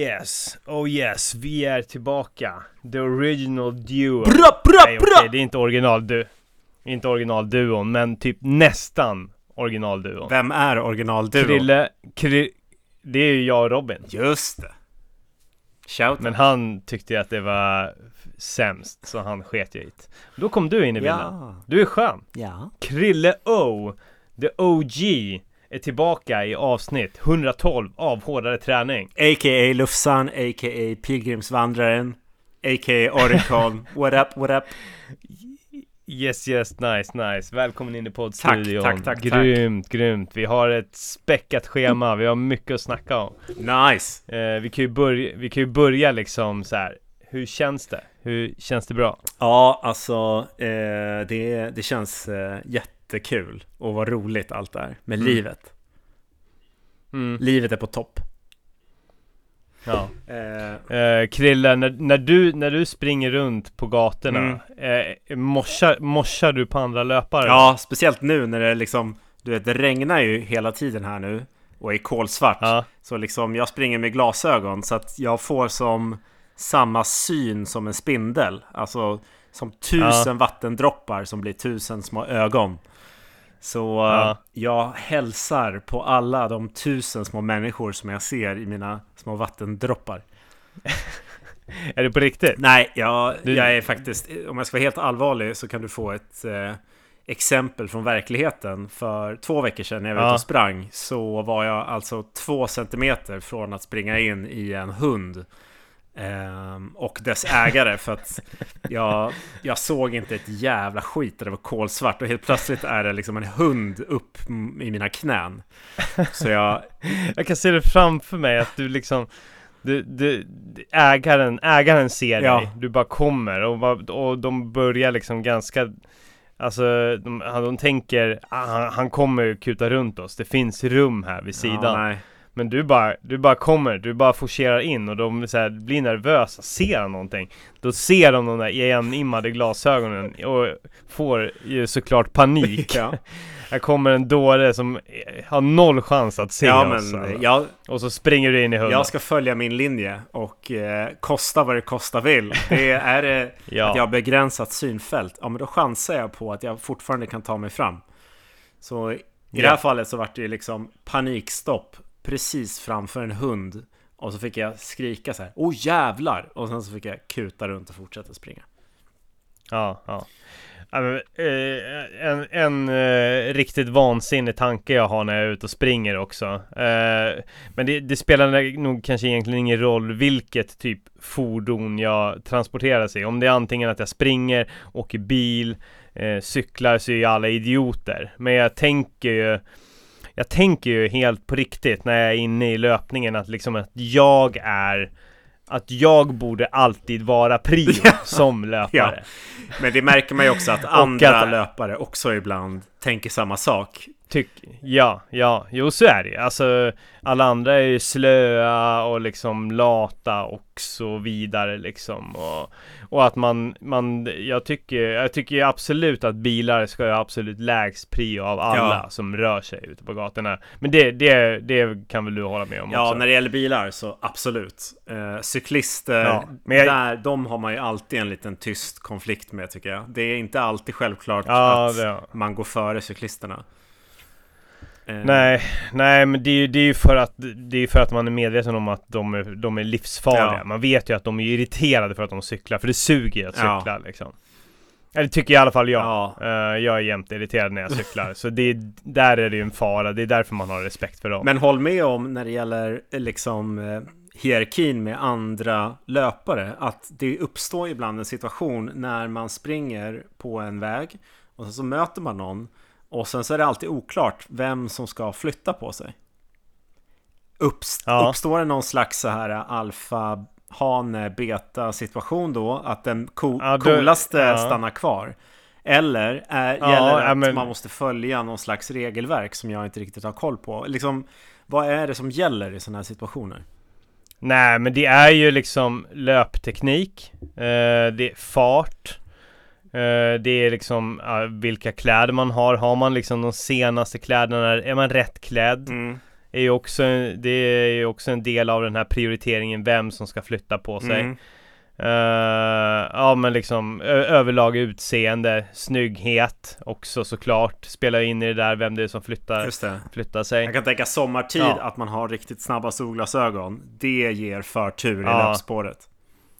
yes, oh yes, vi är tillbaka. The original duo. Bra, bra, Nej, bra! okej, det är inte original du. Inte originalduon, men typ nästan originalduon. Vem är originalduo? Krille, Kri, det är ju jag och Robin. Just det. Shout Men han tyckte ju att det var sämst, så han sket ju det. Då kom du in i bilden. Ja. Du är skön. Ja. Krille O, the OG, är tillbaka i avsnitt 112 av Hårdare Träning. A.k.a. Lufsan, a.k.a. Pilgrimsvandraren, a.k.a. Orikon. what up, what up? Yes, yes, nice, nice. Välkommen in i poddstudion. Tack, tack, tack, tack. Grymt, grymt. Vi har ett späckat schema. Vi har mycket att snacka om. Nice! Eh, vi, kan ju börja, vi kan ju börja liksom så här. Hur känns det? Hur känns det bra? Ja, alltså eh, det, det känns eh, jättekul och vad roligt allt är med Mm. livet. Mm, Livet är på topp. ja. Eh, Eh, Krille, när, när, du, när du springer runt på gatorna, eh, morsar, morsar du på andra löpare? ja, speciellt nu när det liksom, du vet, det regnar ju hela tiden här nu och är kolsvart. Ja, Så liksom jag springer med glasögon så att jag får som samma syn som en spindel. Alltså som tusen vattendroppar som blir tusen små ögon. Så Ja. jag hälsar på alla de tusen små människor som jag ser i mina små vattendroppar. är det på riktigt? Nej, jag, Du- jag är faktiskt, om jag ska vara helt allvarlig så kan du få ett eh, exempel från verkligheten. För två veckor sedan när jag var ute och sprang så var jag alltså två centimeter från att springa in i en hund. Ehm, och dess ägare för att jag, jag såg inte ett jävla skit där det var kolsvart och helt plötsligt är det liksom en hund upp i mina knän. Så jag, Jag kan se det framför mig att du liksom du, du, ägaren, ägaren ser Ja. dig, du bara kommer och, och de börjar liksom ganska Alltså de, de tänker, han, han kommer kuta runt oss, det finns rum här vid sidan Ja. Men du bara, du bara kommer, du bara forcerar in och de så här, blir nervösa, ser någonting Då ser de de där igenimmade glasögonen och får ju såklart panik Ja, Här kommer en dåre som eh, har noll chans att se ja oss men alltså. jag, Och så springer du in i hunden Jag ska följa min linje och eh, kosta vad det kosta vill. Det är det Ja, att jag har begränsat synfält, ja men då chansar jag på att jag fortfarande kan ta mig fram. Så i det Ja. här fallet så vart det liksom panikstopp precis framför en hund. Och så fick jag skrika så här, åh jävlar! Och sen så fick jag kuta runt och fortsätta springa. ja, ja. Eh, en en eh, riktigt vansinnig tanke jag har när jag är ute och springer också. Eh, men det, det spelar nog kanske egentligen ingen roll vilket typ fordon jag transporteras i. Om det är antingen att jag springer, åker bil, cyklar så är ju alla idioter. Men jag tänker ju jag tänker ju helt på riktigt när jag är inne i löpningen att liksom att jag är att jag borde alltid vara prio som löpare. Men det märker man ju också att andra att- löpare också ibland tänker samma sak. Tyck, ja, ja, jo så är det. Alltså alla andra är ju slöa och liksom lata och så vidare liksom. Och, och att man, man, jag tycker, jag tycker absolut att bilar ska ha absolut lägst prio av alla Ja. som rör sig ute på gatorna. Men det, det, det kan väl du hålla med om Ja, också? när det gäller bilar så absolut. Eh, cyklister, Ja, men jag- där, de har man ju alltid en liten tyst konflikt med tycker jag. Det är inte alltid självklart Ja, att man går före cyklisterna. Eh, Nej, nej men det är ju det är ju för att Det är för att man är medveten om att de är, de är livsfarliga Ja. Man vet ju att de är irriterade för att de cyklar För det suger att Ja. cykla liksom Eller tycker i alla fall jag Ja. Eh, Jag är jämt irriterad när jag cyklar Så det är, där är det ju en fara Det är därför man har respekt för dem Men håll med om när det gäller eh, liksom eh, hierarkin med andra löpare att det uppstår ibland en situation när man springer på en väg och så möter man någon och sen så är det alltid oklart vem som ska flytta på sig. Uppst- Ja. Uppstår det någon slags så här alfa hane beta situation då att den co- Ja, då- coolaste ja. stannar kvar? Eller är, Ja, gäller det att men- man måste följa någon slags regelverk som jag inte riktigt har koll på? Liksom, vad är det som gäller i sådana här situationer? Nej men det är ju liksom löpteknik eh, Det är fart eh, Det är liksom ja, vilka kläder man har Har man liksom de senaste kläderna Är man rätt klädd? Mm. är ju också, det är ju också en del av den här prioriteringen vem som ska flytta på sig. Mm. Uh, ja men liksom överlag utseende, snygghet också såklart Spelar in i det där vem det är som flyttar, det. flyttar sig Jag kan tänka sommartid Ja. att man har riktigt snabba solglasögon. Det ger förtur i Ja. löpspåret.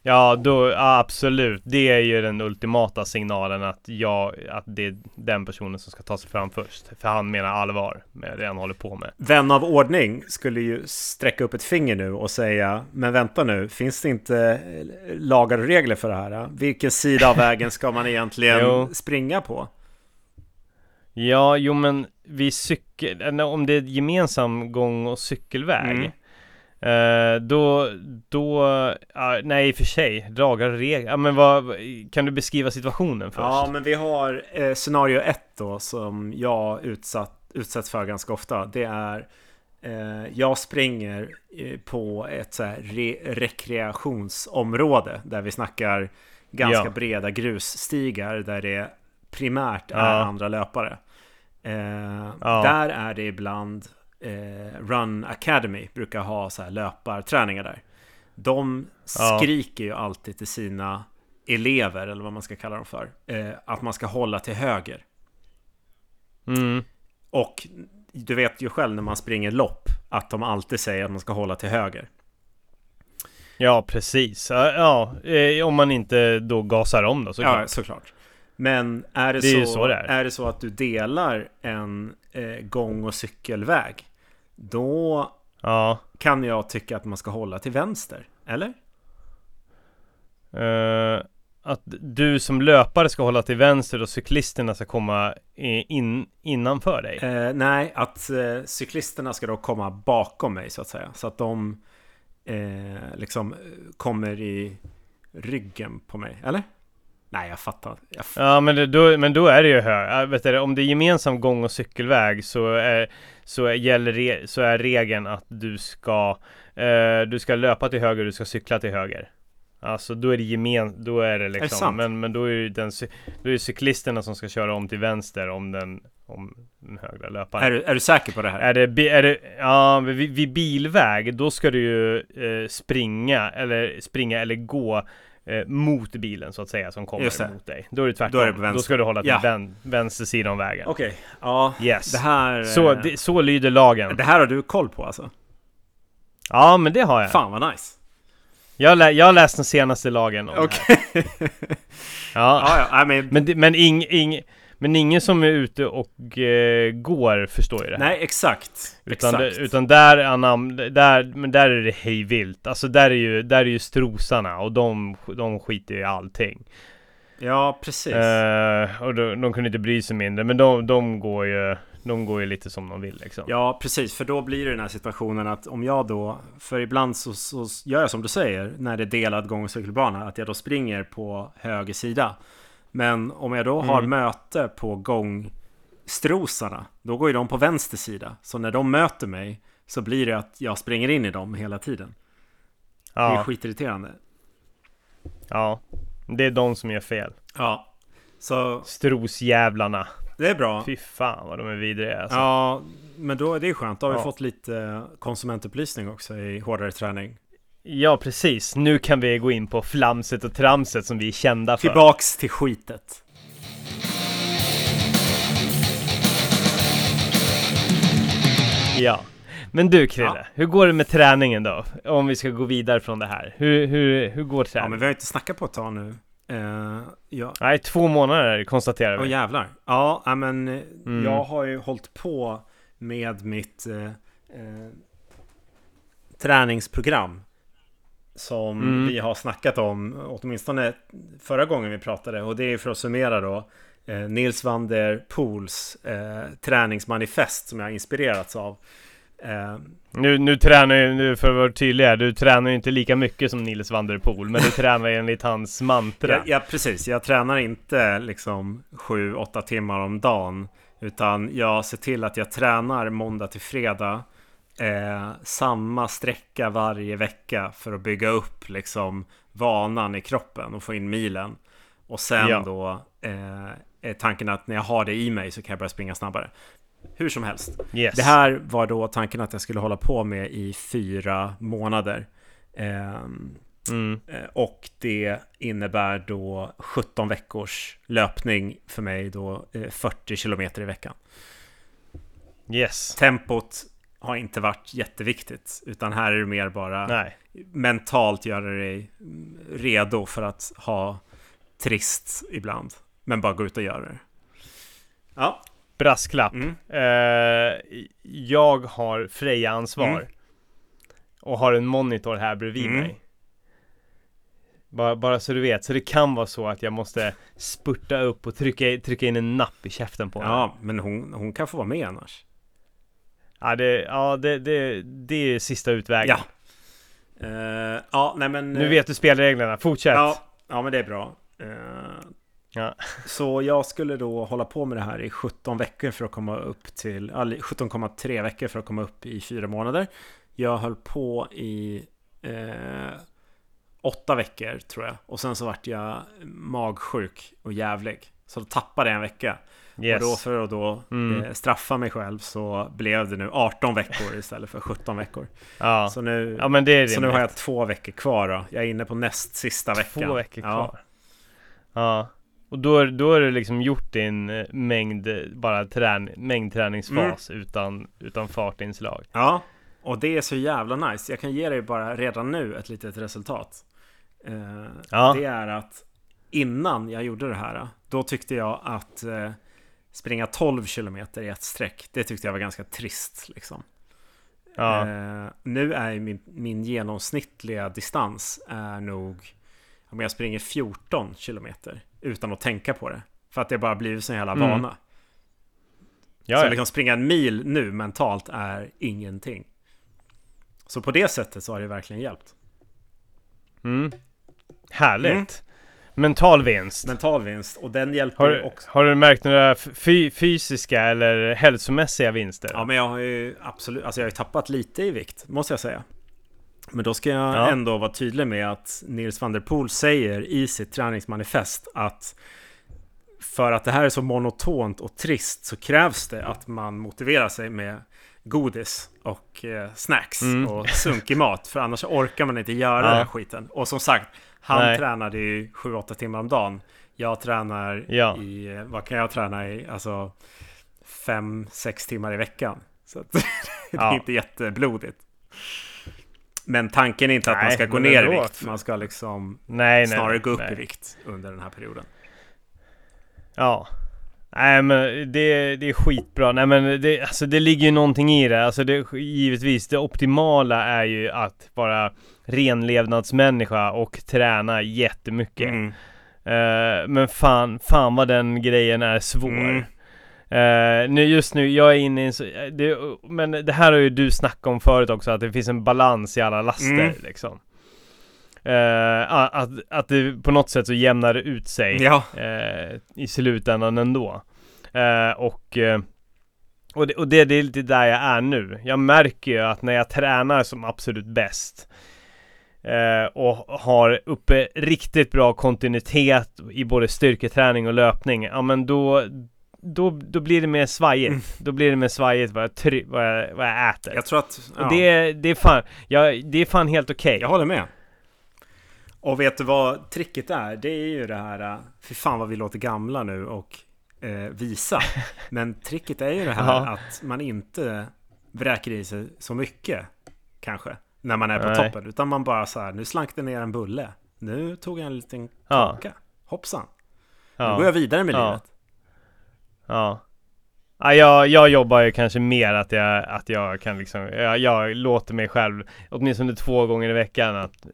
Ja, då, ja, absolut. Det är ju den ultimata signalen att, jag, att det är den personen som ska ta sig fram först. För han menar allvar med det han håller på med. Vän av ordning skulle ju sträcka upp ett finger nu och säga Men vänta nu, finns det inte eh, lagar och regler för det här? Vilken sida av vägen ska man egentligen springa på? Ja, jo men vi cykel... eller Om det är gemensam gång och cykelväg. Mm. Eh, då, då, ja, nej i och för sig, lagar och regler. Ja, men vad, kan du beskriva situationen först? Ja, men vi har eh, scenario ett då som jag utsatt, utsätts för ganska ofta. Det är eh, jag springer eh, på ett så re, rekreationsområde där vi snackar ganska Ja. breda grusstigar där det primärt är Ja. andra löpare. Ja. Där är det ibland eh, Run Academy brukar ha så här löparträningar där. De Ja. skriker ju alltid till sina elever, eller vad man ska kalla dem för, eh, att man ska hålla till höger. Mm. Och du vet ju själv när man springer lopp att de alltid säger att man ska hålla till höger. Ja, precis. Ja, ja, eh, om man inte då gasar om då såklart. Ja, såklart. Men är det, Det är så det är. är det så att du delar en eh, gång och cykelväg, då Ja. kan jag tycka att man ska hålla till vänster. Eller? Eh, att du som löpare ska hålla till vänster och cyklisterna ska komma in, innanför dig. Eh, nej, att eh, cyklisterna ska då komma bakom mig så att säga. Så att de liksom kommer i ryggen på mig. Eller? Nej, jag fattar. Jag f- Ja men, det, då, men då är det ju hö- äh, vet du, Om det är gemensam gång och cykelväg så är, så är, gäller så är regeln att du ska eh, Du ska löpa till höger och du ska cykla till höger Alltså då är det gemen, då är det liksom sant? Men, men då är det den, då är det cyklisterna som ska köra om till vänster om den Om den högra löparen är, du, är du säker på det här? Är det, är det, ja, vid, vid bilväg, då ska du ju eh, springa, eller springa eller gå eh, mot bilen så att säga, som kommer mot dig. Då är det tvärtom. Då är det Då, på vänster. ska du hålla till Ja. vän, vänster sida om vägen. Okej, ja. Yes. Det här... Så, eh, det, så lyder lagen. det här har du koll på alltså? Ja, men det har jag. Fan vad nice. Jag, lä, jag har läst den senaste lagen om det här. Ja. ja, ja, nej, men, Men, men, ing, ing, men ingen som är ute och eh, går förstår ju det här. nej, exakt. Utan, exakt. det, utan där, anam, där, men där är det hejvilt. Alltså där är ju, där är ju strosarna och de, de skiter ju i allting. Ja, precis. Eh, och de, de kunde inte bry sig mindre, men de, de går ju, de går ju lite som de vill liksom. Ja, precis. För då blir det den här situationen att om jag då, för ibland så, så gör jag som du säger, när det är delad gång och cykelbana, att jag då springer på höger sida. Men om jag då har Mm. möte på gångstrosarna, då går ju de på vänster sida. Så när de möter mig så blir det att jag springer in i dem hela tiden. Det är ja, skitirriterande. ja. Det är de som gör fel. Ja, så Strosjävlarna. det är bra. Fy fan vad de är vidriga alltså. Ja, men då är det skönt. Då har vi Ja. fått lite konsumentupplysning också i hårdare träning. Ja precis, nu kan vi gå in på flamset och tramset som vi är kända för. Tillbaks till skitet. Ja. Men du Krille, Ja. hur går det med träningen då? Om vi ska gå vidare från det här. Hur, hur, hur går Ja, träningen? men vi har inte snackat på ett tag nu. Uh, ja. Nej, två månader konstaterar Åh vi. jävlar. Ja, ja, men eh, Mm. jag har ju hållit på med mitt eh, eh, träningsprogram. Som Mm. vi har snackat om åtminstone förra gången vi pratade. Och det är för att summera då. Eh, Nils van der Poels eh, träningsmanifest som jag har inspirerats av. Eh, Nu, nu tränar ju, nu för att vara tydlig här, du tränar ju inte lika mycket som Nils van der Poel, men du tränar enligt hans mantra. Ja, ja, precis. Jag tränar inte liksom 7-8 timmar om dagen. Utan jag ser till att jag tränar måndag till fredag. Eh, samma sträcka varje vecka för att bygga upp liksom vanan i kroppen och få in milen. Och sen Ja. då eh, tanken att när jag har det i mig så kan jag börja springa snabbare. Hur som helst. Yes. Det här var då tanken att jag skulle hålla på med i fyra månader. Ehm, Mm. eh, och det innebär då 17 veckors löpning för mig då eh, 40 kilometer i veckan. Yes. Tempot har inte varit jätteviktigt, utan här är det mer bara Nej. mentalt göra dig redo för att ha trist ibland. Men bara gå ut och göra det. Ja. Brasklapp. Mm. Eh, jag har Freja-ansvar. Mm. Och har en monitor här bredvid Mm. mig. Bara, bara så du vet, så det kan vara så att jag måste spurta upp och trycka, trycka in en napp i käften på henne. Ja, men hon, hon kan få vara med annars. Ja, det, ja det, det, det är sista utvägen. Ja. Eh, ja, nej men... Nu vet du spelreglerna, fortsätt! Ja, ja, men det är bra. Eh, Ja. Så jag skulle då hålla på med det här i 17 veckor för att komma upp till, ja, 17,3 veckor för att komma upp i fyra månader. Jag höll på i eh, åtta veckor tror jag. Och sen så vart jag magsjuk och jävlig. Så då tappade jag en vecka. Yes. Och då för att då Mm. eh, straffa mig själv så blev det nu 18 veckor istället för 17 veckor. ja. Så nu, ja, men det är så nu har jag två veckor kvar då. Jag är inne på näst sista veckan. Två veckor Ja. kvar. Ja. Och då, då har du liksom gjort din eh, mängd, eh, bara trän, mängdträningsfas Mm. utan, utan fartinslag. Ja, och det är så jävla nice. Jag kan ge dig bara redan nu ett litet resultat. Eh, Ja. Det är att innan jag gjorde det här, då tyckte jag att eh, springa 12 kilometer i ett streck, det tyckte jag var ganska trist. Liksom. Ja. Eh, nu är min, min genomsnittliga distans är nog om jag springer 14 kilometer utan att tänka på det. För att det bara blivit sån jävla Mm. vana. ja, så ja. liksom springa en mil nu mentalt är ingenting. Så på det sättet så har det verkligen hjälpt. Mm. Härligt. Mm. Mental vinst. Mental vinst och den hjälper Har, också. har du märkt några fy, fysiska eller hälsomässiga vinster? Ja men jag har ju absolut, alltså jag har ju tappat lite i vikt måste jag säga. Men då ska jag Ja. ändå vara tydlig med att Nils van der Poel säger i sitt träningsmanifest att för att det här är så monotont och trist så krävs det att man motiverar sig med godis och eh, snacks Mm. och sunkig mat. För annars orkar man inte göra Ja. den här skiten. Och som sagt, han Nej. tränade ju 7-8 timmar om dagen. Jag tränar Ja. i, vad kan jag träna i? Alltså 5-6 timmar i veckan. Så att det är Ja. inte jätteblodigt. Men tanken är inte att man Nej, ska gå ner i vikt. Man ska liksom nej, nej. snarare gå upp i vikt under den här perioden. Ja. Nej men det, det är skitbra. Nej men det, alltså, det ligger ju någonting i det. Alltså det, givetvis, det optimala är ju att vara renlevnadsmänniska och träna jättemycket. Mm. Eh, men fan, fan vad den grejen är svår. Mm. Eh, nu, just nu, jag är inne i en så, det, Men det här har ju du snackat om förut också, att det finns en balans i alla laster Mm. liksom. A- att, att det på något sätt så jämnar det ut sig Ja, eh, i slutändan ändå. Eh, och och, det, och det, det är lite där jag är nu. Jag märker ju att när jag tränar som absolut bäst eh, och har uppe riktigt bra kontinuitet i både styrketräning och löpning, ja men då då, då blir det mer svajigt. Mm. Då blir det mer svajigt vad jag, try- vad jag, vad jag äter. jag tror att... Ja, det, är- det är fan, ja, det är fan helt okej. jag håller med. Och vet du vad tricket är? Det är ju det här... äh, Fy fan vad vi låter gamla nu och eh, visa. Men tricket är ju det här Ja. att man inte vräker i sig så mycket. Kanske. När man är på Nej. toppen. Utan man bara så här, nu slank det ner en bulle. Nu tog jag en liten Ja. kaka. Hoppsan. Ja. Nu går jag vidare med Ja. livet. Ja. Ja, jag, jag jobbar ju kanske mer att jag, att jag kan liksom, jag, jag låter mig själv åtminstone två gånger i veckan att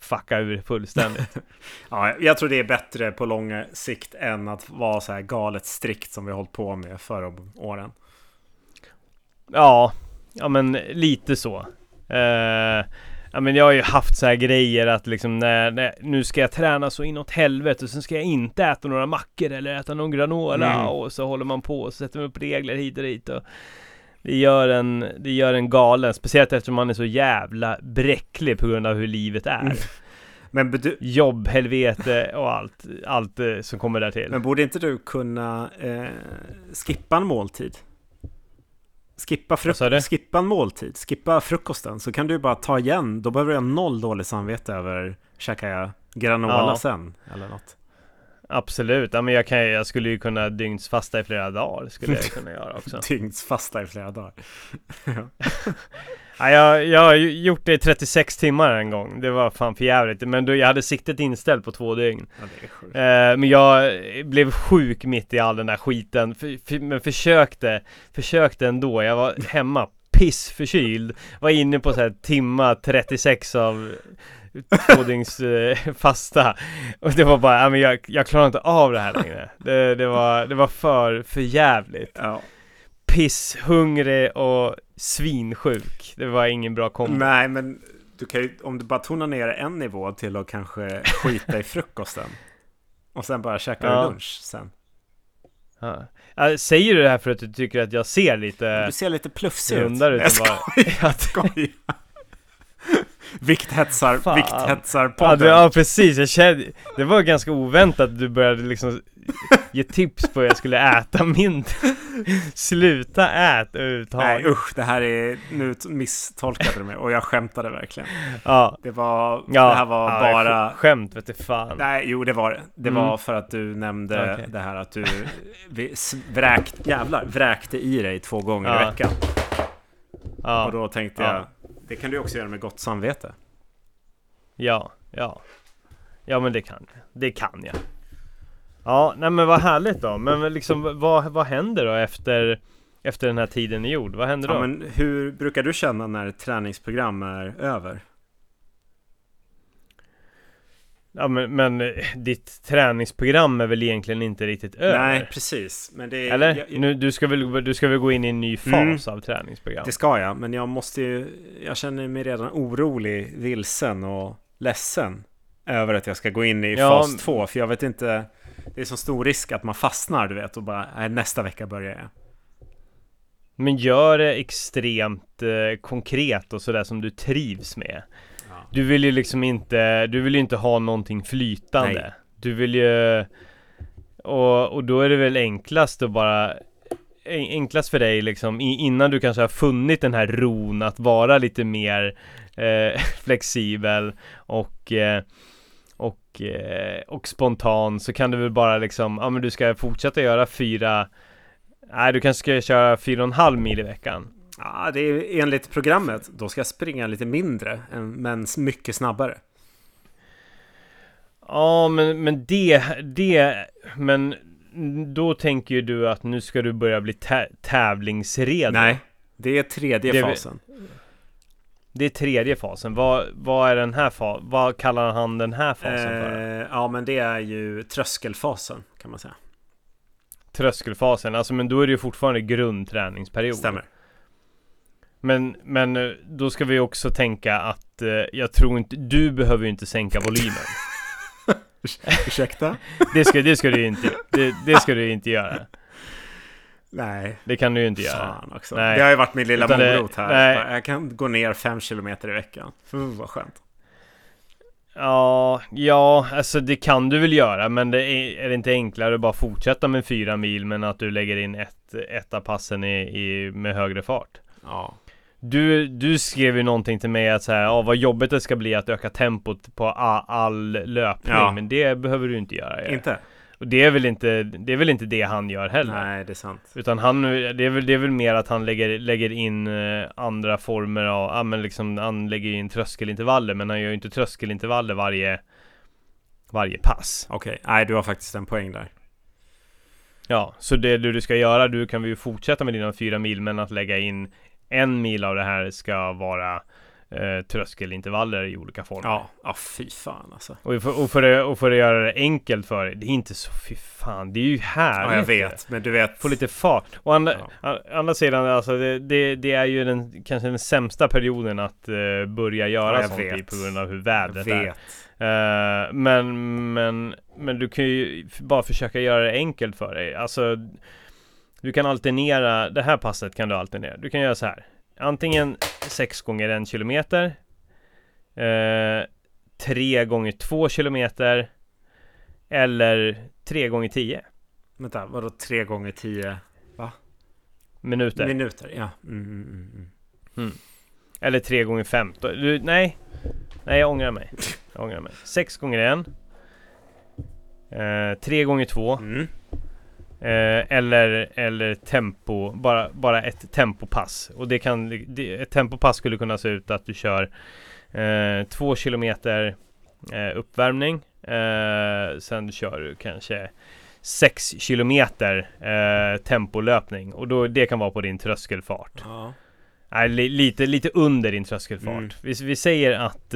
fucka ur fullständigt. Ja, jag tror det är bättre på lång sikt än att vara så här galet strikt som vi har hållit på med förra åren. ja, ja men lite så. Eh, ja men jag har ju haft så här grejer att liksom när, när, nu ska jag träna så inåt helvete och sen ska jag inte äta några mackor eller äta någon granola Mm. och så håller man på och sätter upp regler hit och dit och det gör en, det gör en galen, speciellt eftersom man är så jävla bräcklig på grund av hur livet är. Mm. Men, du, jobb, helvete och allt, allt eh, som kommer där till. men borde inte du kunna eh, skippa en måltid? Skippa, fruk- skippa en måltid, skippa frukosten, så kan du bara ta igen. Då behöver du ha noll dåligt samvete över käkar jag granola Ja. sen eller något. Absolut, ja, men jag, kan, jag skulle ju kunna dygnsfasta i flera dagar, skulle jag kunna göra också. Dygnsfasta i flera dagar. Ja, jag, jag har gjort det i 36 timmar en gång, det var fan för jävligt. men då, jag hade siktet inställt på två dygn. Ja, det är sjukt. Eh, men jag blev sjuk mitt i all den där skiten, för, för, men försökte, försökte ändå. Jag var hemma pissförkyld, var inne på så här timma 36 av två dygns eh, fasta. Och det var bara, ja, men jag, jag klarar inte av det här längre. Det, det, var, det var för, för jävligt. Ja. Pisshungrig och svinsjuk. Det var ingen bra kombo. Nej, men du kan ju, om du bara tonar ner en nivå till att kanske skita i frukosten. Och sen bara käka Ja. lunch sen. Ja. Säger du det här för att du tycker att jag ser lite Du ser lite plufsig ut. rundare ut skojar, jag skojar. Vikthetsar, Fan. vikthetsar Ja, podden. du, ja precis, jag kände, det var ganska oväntat att du började liksom ge tips på hur jag skulle äta mindre Sluta ät Nej överhuvudtaget usch, det här är, nu misstolkade du mig och jag skämtade verkligen. Ja, Det var, ja det här var ja, bara... sk- Skämt vet du fan Nej, jo det var det. Det Mm. var för att du nämnde Okej. det här att du vräkt, jävlar, vräkte i dig två gånger i Ja. veckan. Ja, Och då tänkte Ja. jag, det kan du också göra med gott samvete. ja, ja Ja men det kan det kan jag Ja, nej men vad härligt då, men liksom vad, vad händer då efter efter den här tiden i jord? Vad händer då? Ja, men hur brukar du känna när ett träningsprogram är över? Ja men, men eh, ditt träningsprogram är väl egentligen inte riktigt över? Nej, precis. Men det, Eller? jag, nu, du, ska väl, du ska väl gå in i en ny fas av träningsprogram? det ska jag, men jag måste ju, jag känner mig redan orolig, vilsen och ledsen över att jag ska gå in i Ja, fas 2. För jag vet inte, det är så stor risk att man fastnar, du vet, och bara, nej, nästa vecka börjar jag. Men gör det extremt eh, konkret och sådär som du trivs med. Du vill ju liksom inte, du vill ju inte ha någonting flytande. Nej. Du vill ju... Och, och då är det väl enklast att bara... en- Enklast för dig liksom, innan du kanske har funnit den här ron att vara lite mer eh, flexibel och eh, och, eh, och spontan så kan du väl bara liksom, ja men du ska fortsätta göra fyra Nej du kanske ska köra fyra och en halv mil i veckan Ja, det är enligt programmet, då ska jag springa lite mindre, men mycket snabbare. Ja men, men det, det, men då tänker ju du att nu ska du börja bli tä- tävlingsredo Nej, det är tredje Det- fasen. Det är tredje fasen, vad, vad är den här fasen? Vad kallar han den här fasen för? Eh, ja, men det är ju tröskelfasen kan man säga. Tröskelfasen, alltså men då är det ju fortfarande grundträningsperiod Stämmer. Men, men eh, då ska vi också tänka att eh, jag tror inte, du behöver ju inte sänka volymen Ursäkta? Det ska, det ska du inte, det, det ska du inte göra Nej, Det kan du ju inte göra fan också. Nej. Det har ju varit min lilla Utan morot här. nej. Jag kan gå ner fem kilometer i veckan. Uh, vad skönt. Ja, ja, alltså det kan du väl göra men det är, är det inte enklare att bara fortsätta med fyra mil men att du lägger in ett, ett av passen i, i, med högre fart? Ja. Du, du skrev ju någonting till mig att säga, ja vad jobbigt det ska bli att öka tempot på all, löpning Ja. men det behöver du inte göra ju. Inte? Och det är väl inte, det är väl inte det han gör heller? Nej, det är sant. Utan han, det är väl, det är väl mer att han lägger, lägger in eh, andra former av, ja men liksom han lägger in tröskelintervaller men han gör ju inte tröskelintervaller varje varje pass. Okej, nej du har faktiskt en poäng där. Ja, så det du ska göra, du kan ju fortsätta med dina fyra mil men att lägga in en mil av det här ska vara eh, tröskelintervaller i olika former. Ja, ja fy fan alltså. Och, för, och, för det, och för att göra det enkelt för dig, det är inte så fy fan, det är ju härligt. Ja, jag vet, men du vet. Få lite fart. Och andra, Ja. andra sidan, alltså det, det, det är ju den kanske den sämsta perioden att eh, börja göra Ja, jag sånt i på grund av hur Jag vädret är. vet. Eh, men, men, men du kan ju bara försöka göra det enkelt för dig. Alltså, du kan alternera, det här passet kan du alternera. Du kan göra så här. Antingen 6 gånger en kilometer, eh, 3 gånger 2 kilometer eller 3 gånger 10 Vänta, vadå 3 gånger 10 minuter? minuter? Ja. Mm, mm, mm, mm. Eller 3 gånger 15 du, Nej, nej jag ångrar mig. Jag ångrar mig. 6 gånger 1 eh, 3 gånger 2 Mm. Eh, eller, eller tempo, bara, bara ett tempopass. Och det kan, det, ett tempopass skulle kunna se ut att du kör eh, 2 kilometer eh, uppvärmning. Eh, sen kör du kanske 6 kilometer eh, tempolöpning. Och då, det kan vara på din tröskelfart. Ja. Nej, li, lite, lite under din tröskelfart. Mm. Vi, vi säger att...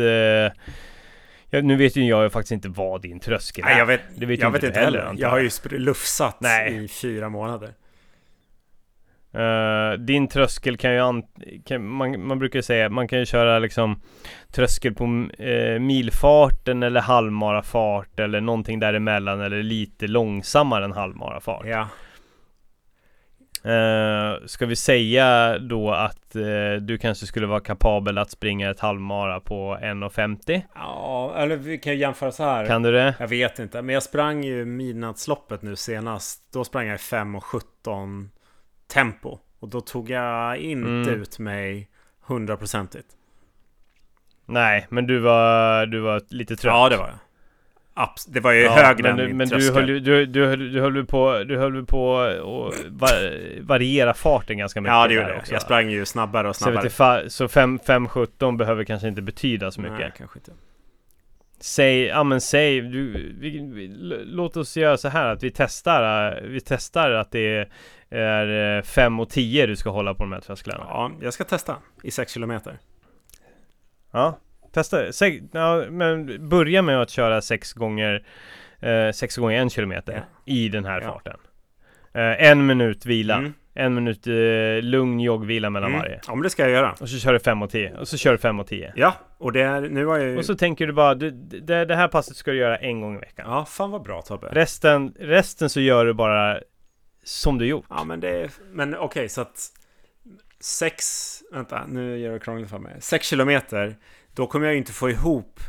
Eh, ja, nu vet ju jag faktiskt inte vad din tröskel är. Nej, jag vet, Det vet jag inte vet inte heller, heller. Jag har jag. ju lufsat Nej. i fyra månader. Eh, din tröskel kan ju an, kan, man, man brukar säga man kan ju köra liksom tröskel på uh, milfarten eller halvmarafart eller någonting däremellan eller lite långsammare än halvmarafart. Ja. Uh, ska vi säga då att eh, du kanske skulle vara kapabel att springa ett halvmara på 1.50? ja, eller vi kan ju jämföra så här. Kan du det? Jag vet inte, men jag sprang ju midnattsloppet nu senast. Då sprang jag i 5.17 tempo. Och då tog jag inte Mm. ut mig hundraprocentigt. Nej, men du var, du var lite trött. Ja, det var jag. Det var ju Ja, högre men än min men du höll, ju- du, du, höll, du höll på, du höll på att va, variera farten ganska mycket. Ja, det gjorde jag. också. Jag sprang ju snabbare och Så, snabbare. så 5 5.17 behöver kanske inte betyda så mycket. Nej, kanske inte. Säg, ja men säg, du, vi, vi, låt oss göra så här att vi testar, vi testar att det är 5 och 10 du ska hålla på de här trösklarna. Ja, jag ska testa i 6 kilometer. Ja, testa. Säg, ja, men börja med att köra 6 gånger, eh, 6 gånger 1 kilometer Ja. i den här Ja. farten. Eh, en minut vila, Mm. en minut eh, lugn joggvila mellan Mm. varje. Ja, men det ska jag göra. Och så kör du 5 och 10, och så kör du 5 och 10. Ja, och det är, nu har jag ju... Och så tänker du bara, du, det, det här passet ska du göra en gång i veckan. Ja, fan vad bra Tobbe. Resten, resten så gör du bara som du gjort. Ja, men det är... Men okej, så att... Sex... Vänta, nu gör det krångligt för mig. Sex kilometer, då kommer jag inte få ihop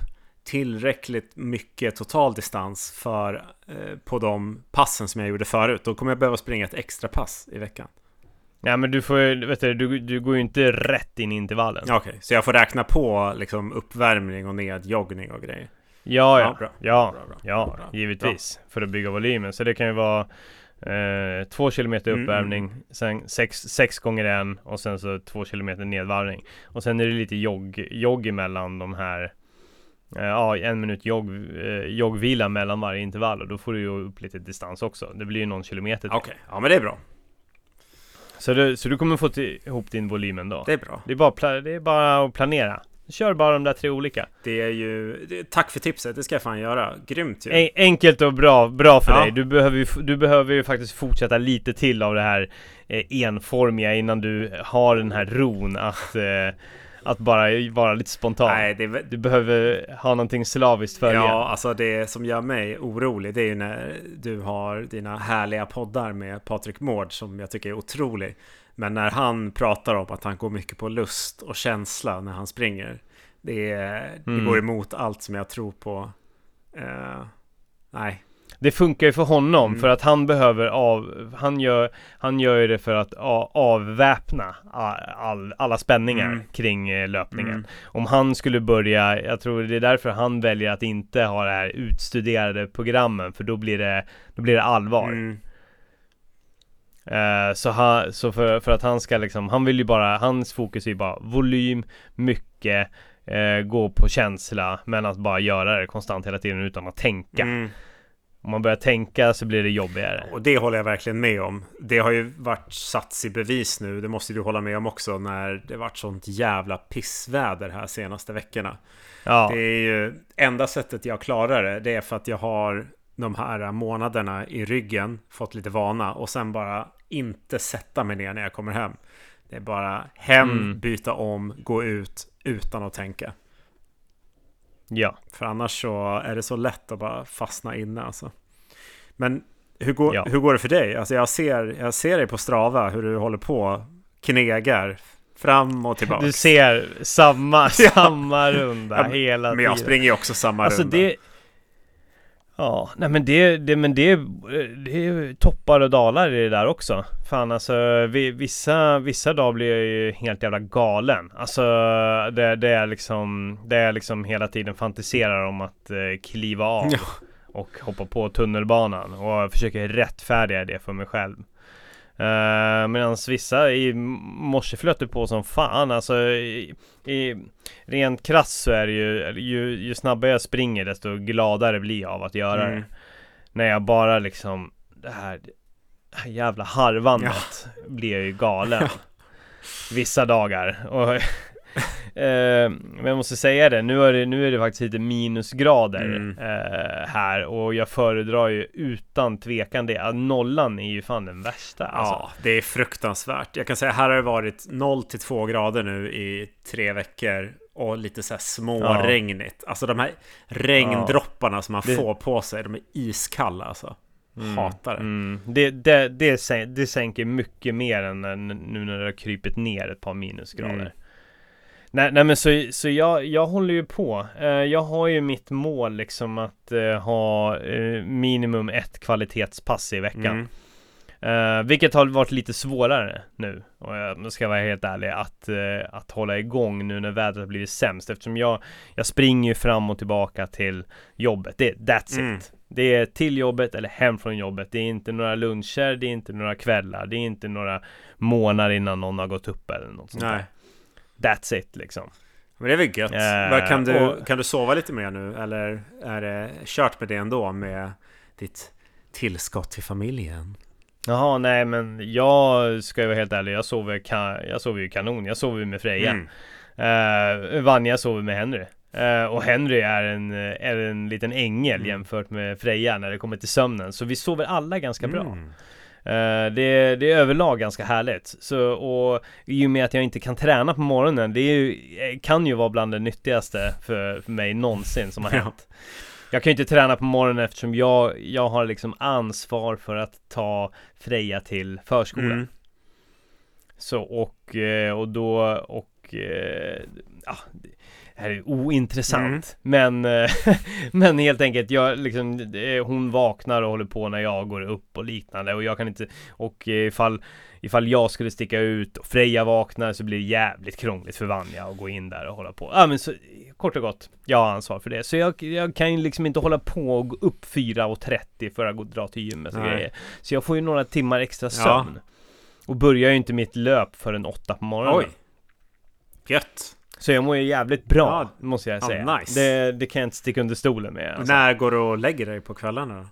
tillräckligt mycket total distans för eh, på de passen som jag gjorde förut. Då kommer jag behöva springa ett extra pass i veckan. Nej men du får vet du, du, du går ju inte rätt in i intervallen. Ja, Okej, så jag får räkna på liksom uppvärmning och nedjoggning och grejer. Ja, Ja, ja, bra. ja, Bra, bra, ja, givetvis. För att bygga volymen. Så det kan ju vara eh, två kilometer Mm, uppvärmning, sen sex, sex gånger en och sen så två kilometer nedvarvning. Och sen är det lite jogg, jogg emellan de här eh, Ja, en minut jogg, eh, joggvila mellan varje intervall och då får du ju upp lite distans också. Det blir ju någon kilometer. Okej, ja men det är bra. Så, du, så du kommer få till, ihop din volym ändå. Det är bra. Det är, bara, det är bara att planera. Kör bara de där tre olika. Det är ju... Det, tack för tipset, det ska jag fan göra. Grymt ju. En, enkelt och bra, bra för Ja. dig. Du behöver, ju, du behöver ju faktiskt fortsätta lite till av det här eh, enformiga innan du har den här ron att, eh, att bara vara lite spontan. Nej, det Du behöver ha någonting slaviskt följa. Ja, alltså det som gör mig orolig det är ju när du har dina härliga poddar med Patrik Mård som jag tycker är otrolig. Men när han pratar om att han går mycket på lust och känsla när han springer. Det, är, det Mm. går emot allt som jag tror på. Eh, nej, Det funkar ju för honom Mm. för att han behöver av, han gör, han gör ju det för att avväpna all, all, alla spänningar Mm. kring eh, löpningen. Mm. Om han skulle börja, jag tror det är därför han väljer att inte ha det här utstuderade programmen för då blir det, då blir det allvar. Eh, så han, så för, för att han ska liksom, han vill ju bara, hans fokus är ju bara volym, mycket, eh, gå på känsla, men att bara göra det konstant hela tiden utan att tänka. Mm. Om man börjar tänka så blir det jobbigare. Och det håller jag verkligen med om. Det har ju varit satts i bevis nu. Det måste du hålla med om också när det varit sånt jävla pissväder här senaste veckorna. Ja, Det är ju enda sättet jag klarar det. Det är för att jag har de här månaderna i ryggen fått lite vana och sen bara inte sätta mig ner när jag kommer hem. Det är bara hem, Mm. byta om, gå ut utan att tänka. ja. För annars så är det så lätt att bara fastna inne alltså. Men hur går, Ja. hur går det för dig? Alltså jag ser, jag ser dig på Strava hur du håller på knegar Fram och tillbaka. Du ser samma, samma runda Ja, hela tiden. Men jag springer ju också samma Alltså runda. det... Ja, nej men det, det, men det, det är toppar och dalar i det där också. Fan alltså, vi, vissa, vissa dagar blir jag ju helt jävla galen. Alltså, det, det är liksom, det är liksom hela tiden fantiserar om att eh, kliva av. Ja. Och hoppa på tunnelbanan och försöker rättfärdiga det för mig själv. Uh, Medan vissa i morse flöt på som fan alltså i, i, Rent krass så är det ju, ju Ju snabbare jag springer desto gladare blir jag av att göra Mm. det. När jag bara liksom Det här, det här jävla harvandet Blir jag ju galen Vissa dagar. Och eh, Men jag måste säga det, nu är det, nu är det faktiskt lite minusgrader Mm. eh, här och jag föredrar ju utan tvekan det. Ja, Nollan är ju fan den värsta alltså. Ja, det är fruktansvärt. Jag kan säga här har det varit 0 till 2 grader nu i tre veckor och lite så här småregnigt. Alltså de här regndropparna som man Det- får på sig, de är iskalla alltså. Hatar det. Mm. Det, det, det, det sänker mycket mer än nu när det har krypit ner ett par minusgrader. Mm. Nej, nej men så, så jag, jag håller ju på. Eh, jag har ju mitt mål liksom att eh, ha eh, minimum ett kvalitetspass i veckan. Mm. Eh, vilket har varit lite svårare nu. Och jag ska vara helt ärlig att, eh, att hålla igång nu när vädret har blivit sämst. Eftersom jag, jag springer ju fram och tillbaka till jobbet. Det, that's Mm. it. Det är till jobbet eller hem från jobbet. Det är inte några luncher, det är inte några kvällar, det är inte några månader innan någon har gått upp eller något sånt Nej. där. That's it liksom. Men det är väl gött. Vad kan, du, och- kan du sova lite mer nu? Eller är det kört med det ändå med ditt tillskott till familjen? Jaha, nej men jag ska ju vara helt ärlig. Jag sover, ka- jag sover ju kanon. Jag sover ju med Freja. Mm. Uh, Vanja sover med Henry. Eh, och Henry är en, är en liten ängel Mm. jämfört med Freja när det kommer till sömnen. Så vi sover alla ganska bra. Mm. Eh, det, det är överlag ganska härligt. Så, och i och med att jag inte kan träna på morgonen, det ju, eh, kan ju vara bland det nyttigaste för, för mig någonsin som har Ja. hänt. Jag kan ju inte träna på morgonen eftersom jag, jag har liksom ansvar för att ta Freja till förskolan. Mm. Så och, eh, och då och ja, det här är ointressant Men eh, Men helt enkelt jag liksom Hon vaknar och håller på när jag går upp och liknande och jag kan inte Och ifall Ifall jag skulle sticka ut och Freja vaknar så blir det jävligt krångligt för Vanja att gå in där och hålla på. Ja men så kort och gott, jag har ansvar för det. Så jag, jag kan ju liksom inte hålla på och gå upp 4.30 för att gå dra till gymmet och Nej. grejer. Så jag får ju några timmar extra Ja. sömn. Och börjar ju inte mitt löp förrän åtta på morgonen. Oj! Gött! Så jag mår ju jävligt bra, Ja. måste jag Ja, säga. nice. det, det kan jag inte sticka under stolen med. Alltså. När går du och lägger dig på kvällarna då?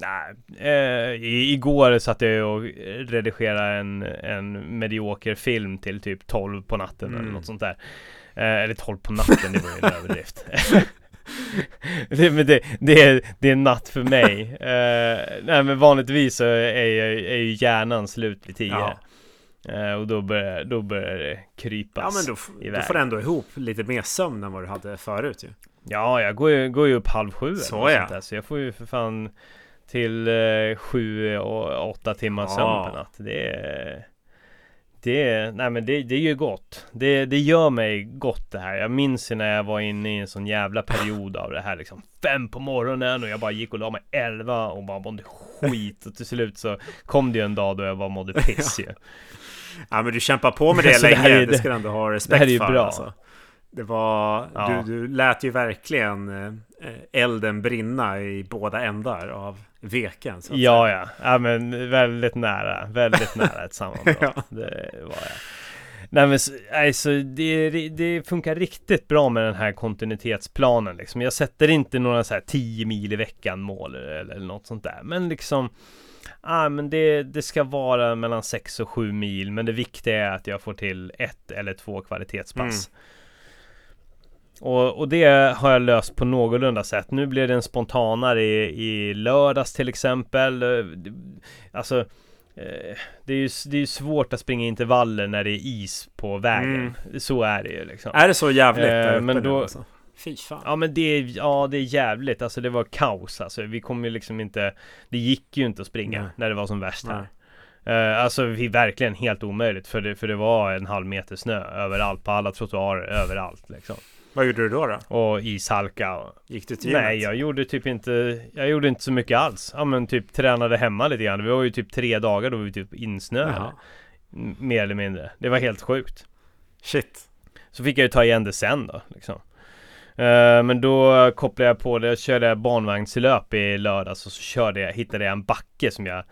Nej, eh, igår satt jag och redigerade en, en medioker film till typ 12 på natten eller Mm. något sånt där. Eh, eller 12 på natten, det var ju en överdrift. det, men det, det, är, det är natt för mig. Eh, nej men vanligtvis så är, jag, är ju hjärnan slut vid 10. Ja. Eh, och då börjar, då börjar det krypas. Ja men då, f- då iväg. får du ändå ihop lite mer sömn än vad du hade förut ju. Ja, jag går ju, går ju upp halv sju eller Så ja. sånt där, så jag får ju för fan till eh, sju och åtta timmar Ja. sömn per natt. Det är... Det nej men det, det är ju gott. Det, det gör mig gott det här. Jag minns ju när jag var inne i en sån jävla period av det här liksom Fem på morgonen och jag bara gick och la mig elva och bara mådde skit och till slut så kom det ju en dag då jag bara mådde piss ju. Ja men du kämpar på med det det länge, här är det, det- ska du ändå ha det respekt här är ju för bra. alltså. Det var, Ja. du, du lät ju verkligen eh, elden brinna i båda ändar av veken. Så Ja, ja. Ja, men väldigt nära. Väldigt nära ett sammanbrott. Ja. Det var jag. Nej men så- alltså, det, det funkar riktigt bra med den här kontinuitetsplanen liksom. Jag sätter inte några så här 10 mil i veckan mål eller, eller något sånt där. Men liksom ah, men det, det ska vara mellan 6 och 7 mil. Men det viktiga är att jag får till ett eller två kvalitetspass. Och, och det har jag löst på någorlunda sätt. Nu blev det en spontanare i, i lördags till exempel. Eh, Alltså eh, det är ju det är svårt att springa intervaller när det är is på vägen. Så är det ju liksom. Är det så jävligt Eh, men då- alltså? Fy fan. Ja men det är, ja det är jävligt, alltså det var kaos alltså. Vi kom ju liksom inte Det gick ju inte att springa Nej. när det var som värst Nej. här Eh, alltså vi, verkligen helt omöjligt för det, för det var en halv meter snö överallt på alla trottoarer överallt liksom. Vad gjorde du då? då? Och ishalka. Gick du till gymmet? Nej, jag gjorde typ inte, jag gjorde inte så mycket alls. Ja men typ tränade hemma lite grann. Vi var ju typ tre dagar då vi typ insnöade. Mer eller mindre. Det var helt sjukt. Shit. Så fick jag ju ta igen det sen då liksom. Eh, men då kopplade jag på det, körde jag barnvagnslöp i lördags och så körde jag, hittade jag en backe som jag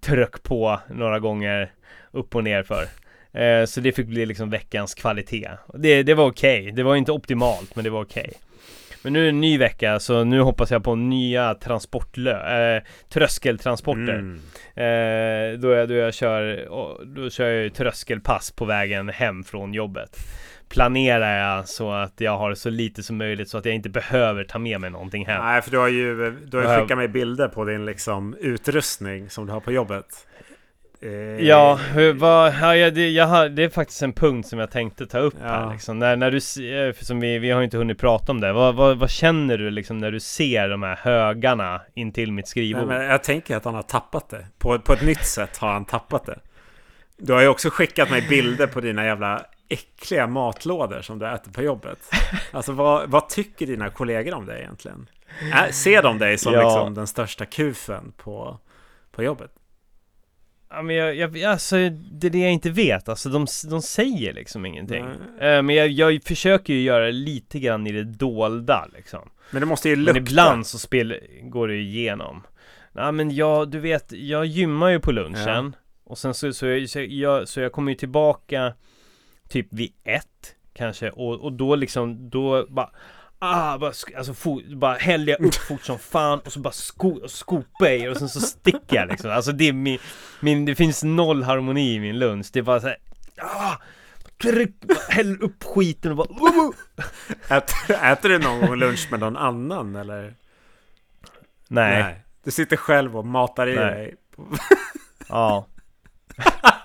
tryck på några gånger upp och ner för. Eh, så det fick bli liksom veckans kvalitet. Det, det var okej. Det var inte optimalt, men det var okej. Men nu är det en ny vecka, så nu hoppas jag på nya transportlö... Eh, tröskeltransporter. Mm. Eh, då, jag, då jag kör, då kör jag tröskelpass på vägen hem från jobbet. Planerar jag så att jag har så lite som möjligt så att jag inte behöver ta med mig någonting hem. Nej, för du har ju du har ju skickat mig bilder på din liksom utrustning som du har på jobbet. Eh, Ja, vad, ja, det, jag det är faktiskt en punkt som jag tänkte ta upp Ja. här liksom. När, när du för som vi, vi har ju inte hunnit prata om det. Vad, vad, vad känner du liksom när du ser de här högarna intill mitt Nej, skrivbord? men jag tänker att han har tappat det. På, på ett nytt sätt har han tappat det. Du har ju också skickat mig bilder på dina jävla äckliga matlådor som du äter på jobbet. Alltså vad, vad tycker dina kollegor om det egentligen? Äh, ser de dig som Ja. liksom den största kufen på, på jobbet? Ja men jag, jag, alltså det är det jag inte vet, alltså de, de säger liksom ingenting. Nej. Eh, men jag, jag försöker ju göra lite grann i det dolda liksom. Men det måste ju lukta. Men ibland så spel, går det igenom. Nej men jag, du vet, jag gymmar ju på lunchen. Och sen så, så, jag, så, jag, så jag kommer ju tillbaka typ vid ett kanske. Och, och då liksom, då bara Ah, bara, alltså fo- bara häller jag upp fort som fan och så bara sko- skopar jag och sen så sticker jag liksom. Alltså det är min, min, det finns noll harmoni i min lunch. Det är bara såhär, ah, tryck, häller upp skiten och bara Äter, äter du någon gång lunch med någon annan eller? Nej, Du sitter själv och matar i Nej. dig. ja.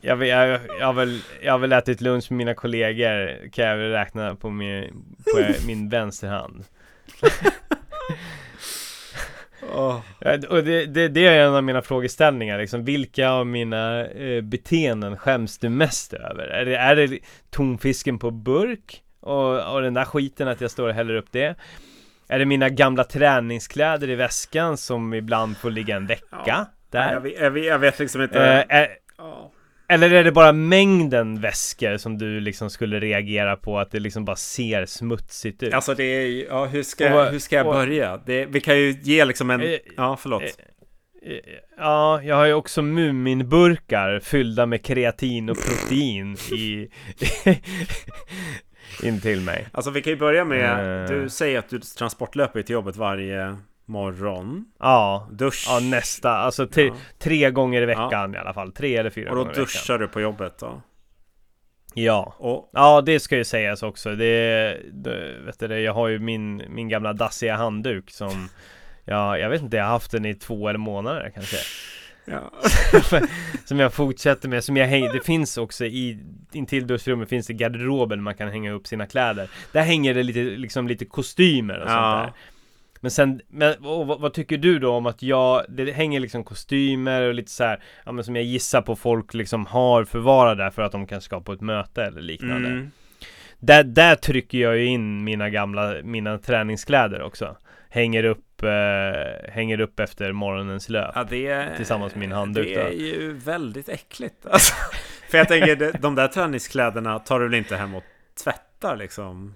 Jag, vill- jag, jag, har väl, jag har väl ätit lunch med mina kollegor kan jag väl räkna på min, på min vänsterhand. Ja, Och det, det, det är en av mina frågeställningar liksom. Vilka av mina eh, beteenden skäms du mest över? Är det, är det tonfisken på burk? Och, och den där skiten att jag står och häller upp det? Är det mina gamla träningskläder i väskan som ibland får ligga en vecka? Ja. Där? Jag, vet- jag, vet- jag vet liksom inte. Eh, är, Ja. Eller är det bara mängden väskor som du liksom skulle reagera på att det liksom bara ser smutsigt ut? Alltså det är ju, ja hur ska, Och hur ska jag och- börja? Det, vi kan ju ge liksom en, Eh, ja förlåt. Eh, Ja, jag har ju också Muminburkar fyllda med kreatin och protein i in till mig. Alltså vi kan ju börja med, du säger att du transportlöper till jobbet varje morgon. Ja, Dusch. ja nästa, alltså tre, Ja. tre gånger i veckan i alla fall. Tre eller fyra Och då gånger i veckan. duschar du på jobbet då? Ja. Och Ja, det ska ju sägas också. Det, det vet du, jag har ju min, min gamla dassiga handduk som Ja, jag vet inte, jag har haft den i två eller månader kanske ja. Som jag fortsätter med, som jag hänger, det finns också i Intill duschrummet finns det garderoben man kan hänga upp sina kläder Där hänger det lite, liksom lite kostymer och sånt Ja. där Men sen, men vad, vad tycker du då om att jag, det hänger liksom kostymer och lite så här, Ja men som jag gissar på folk liksom har förvarade där för att de kanske ska på ett möte eller liknande Mm. där, där trycker jag ju in mina gamla, mina träningskläder också Hänger upp, eh, hänger upp efter morgonens löp Ja, det Tillsammans med min handduk Det är ju väldigt äckligt. Alltså, för jag tänker, de- där träningskläderna tar du väl inte hem och tvättar liksom?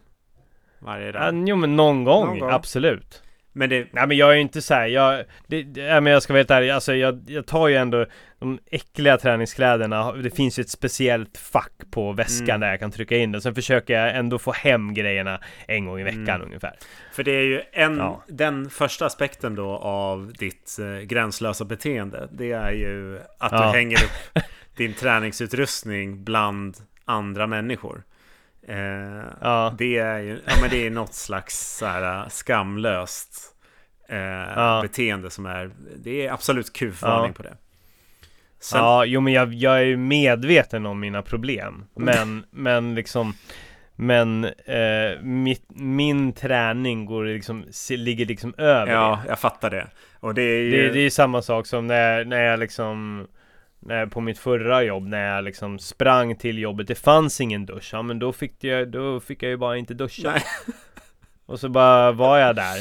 Varje Ja, dag? jo men någon gång, Någon gång. absolut Men det, Nej men jag är ju inte såhär, jag, det, det, men jag ska vara helt ärlig, alltså jag, jag tar ju ändå de äckliga träningskläderna, det finns ju ett speciellt fack på väskan Mm. där jag kan trycka in det, sen försöker jag ändå få hem grejerna en gång i veckan Mm. ungefär För det är ju en, Ja. den första aspekten då av ditt eh, gränslösa beteende. Det är ju att Ja. du hänger upp din träningsutrustning bland andra människor. Eh, Ja, Det är ju ja, men det är något slags så här, eh, skamlöst eh, Ja. beteende som är... Det är absolut kufvarning Ja. på det. Sen, ja jo men jag, jag är ju medveten om mina problem Men, men liksom Men eh, mitt, min träning går liksom, ligger liksom över Ja, jag fattar det. Och det är ju... Det, det är samma sak som när, när jag liksom när, På mitt förra jobb när jag liksom sprang till jobbet Det fanns ingen dusch, ja men då fick jag, då fick jag ju bara inte duscha Nej. Och så bara var jag där